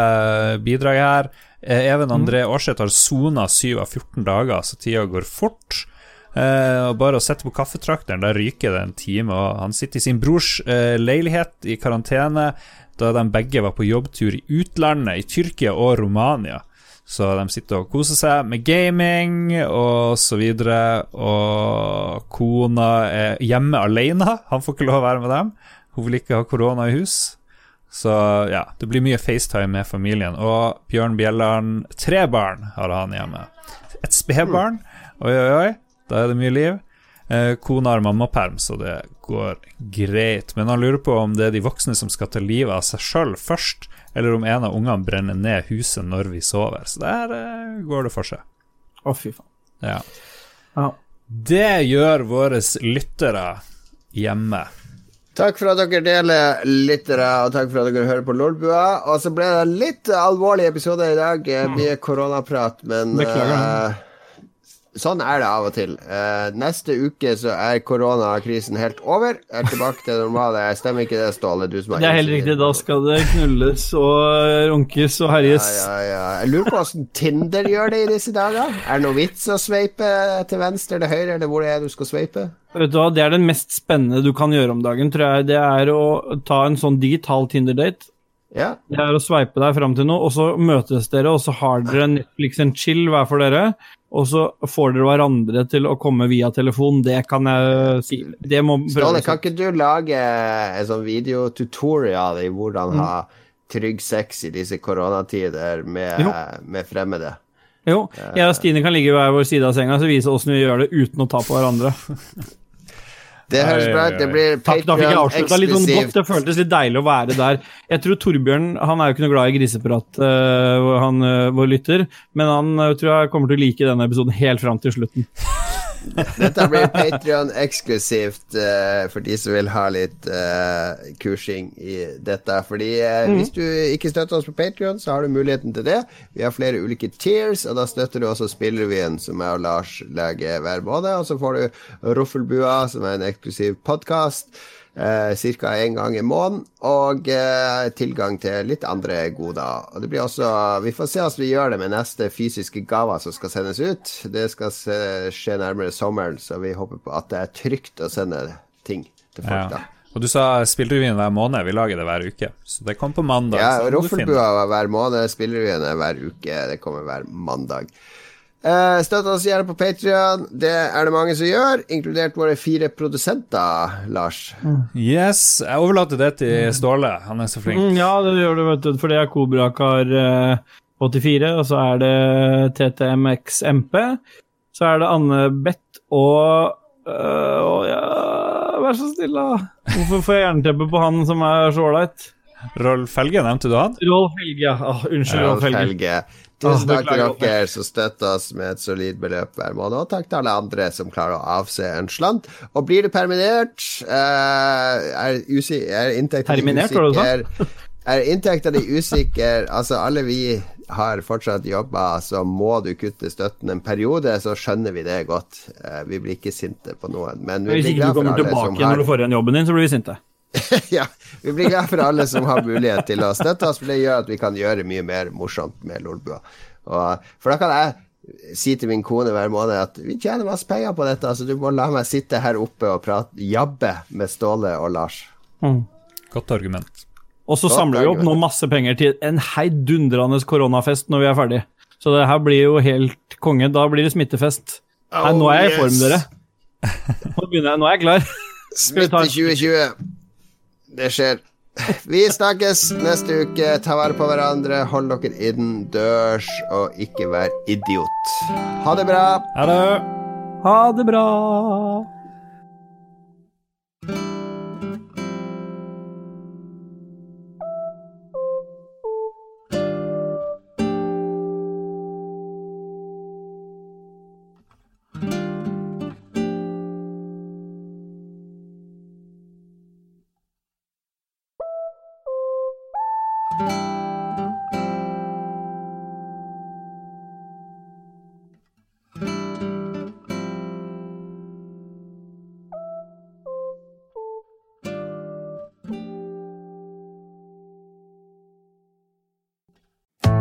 bidrag her. Eh, Even André Aarseth har sona 7 av 14 dager, så tida går fort. Eh, og bare å sette på kaffetrakteren, der ryker det en time. Og han sitter i sin brors eh, leilighet i karantene, da de begge var på jobbtur i utlandet, i Tyrkia og Romania. Så de sitter og koser seg med gaming og så videre. Og kona er hjemme alene. Han får ikke lov å være med dem. Hun vil ikke ha korona i hus. Så ja, det blir mye FaceTime med familien. Og Bjørn Bjelland, tre barn har han hjemme. Et spedbarn. Oi, oi, oi. Da er det mye liv. Eh, kona har mammaperm, så det går greit. Men han lurer på om det er de voksne som skal ta livet av seg sjøl først, eller om en av ungene brenner ned huset når vi sover. Så der eh, går det for seg. Å, fy faen. Ja. Ja. Det gjør våre lyttere hjemme. Takk for at dere deler lyttere, og takk for at dere hører på Lolbua. Og så ble det en litt alvorlig episode i dag. eh, Mye koronaprat, men Beklager. eh, Sånn er det av og til. Uh, neste uke så er koronakrisen helt over. Er tilbake til det normale. Stemmer ikke det, Ståle? Du som er Det er helt riktig. Da skal det knulles og runkes og herjes. Ja, ja, ja. Jeg lurer på åssen Tinder gjør det i disse dager. Er det noe vits å sveipe til venstre eller høyre, eller hvor det er du skal sveipe? Vet du hva, Det er det mest spennende du kan gjøre om dagen, tror jeg. Det er å ta en sånn digital Tinder-date. Ja. Det er å sveipe deg fram til noe, og så møtes dere, og så har dere Netflix and chill hver for dere. Og så får dere hverandre til å komme via telefon. Det kan jeg si. Det må Ståle, kan ikke du lage en sånn videotutorial i hvordan Mm. ha trygg sex i disse koronatider med, med fremmede? Jo, jeg og Stine kan ligge hver vår side av senga og vise åssen vi gjør det uten å ta på hverandre. Det høres bra ut. Det blir litt sånn. Patreon-eksklusivt. Det føltes litt deilig å være der. Jeg tror Torbjørn han er jo ikke noe glad i griseprat, øh, han øh, vår lytter, men han øh, tror jeg kommer til å like denne episoden helt fram til slutten. Dette blir Patrion-eksklusivt uh, for de som vil ha litt uh, kursing i dette. Fordi uh, mm. hvis du ikke støtter oss på Patrion, så har du muligheten til det. Vi har flere ulike tiers, og da støtter du også Spillrevyen, som jeg og Lars lager hver måned. Og så får du Ruffelbua, som er en eksklusiv podkast. Eh, Ca. én gang i måneden, og eh, tilgang til litt andre goder. Og det blir også Vi får se hvordan vi gjør det med neste fysiske gaver som skal sendes ut. Det skal se, skje nærmere sommeren, så vi håper på at det er trygt å sende ting til folk. Ja. da Og du sa spillrevyen hver måned. Vi lager det hver uke. Så det kom på mandag. Ja. Roffelbua hver måned, Spillerevyen er hver uke. Det kommer hver mandag. Eh, Støtt oss gjerne på Patrion. Det er det mange som gjør, inkludert våre fire produsenter, Lars. Yes, jeg overlater det til Ståle. Han er så flink. Mm, ja, det gjør du, vet du, for det er Kobrakar øh, 84, og så er det TTMXMP. Så er det Anne Bett og Øh, ja, vær så snill, da. Hvorfor får jeg jernteppe på han som er så ålreit? Rolf Helge, nevnte du han? Rolf Helge, ja. Oh, unnskyld, Rolf Rolf Helge. Helge. Tusen takk til dere som støtter oss med et solid beløp hver måned, og takk til alle andre som klarer å avse en slant. Og blir du permittert, eh, er, usi er inntektene Terminert, Er inntektene usikre, altså alle vi har fortsatt jobber, så må du kutte støtten en periode, så skjønner vi det godt. Eh, vi blir ikke sinte på noen, men vi Hvis ikke du kommer tilbake igjen når du får igjen jobben din, så blir vi sinte. ja, vi blir glad for alle som har mulighet til å støtte oss, for det gjør at vi kan gjøre mye mer morsomt med Lolbua. For da kan jeg si til min kone hver måned at vi tjener masse penger på dette, så du må la meg sitte her oppe og prate jabbe med Ståle og Lars. Godt argument. Og så Godt samler vi opp nå masse penger til en heidundrende koronafest når vi er ferdig. Så det her blir jo helt konge. Da blir det smittefest. Nei, nå er jeg i Oh, form, yes. dere. Nå begynner jeg, nå er jeg klar. Smitte 2020. Det skjer. Vi snakkes neste uke. Ta vare på hverandre, hold dere innendørs, og ikke vær idiot. Ha det bra. Ha det! Ha det bra.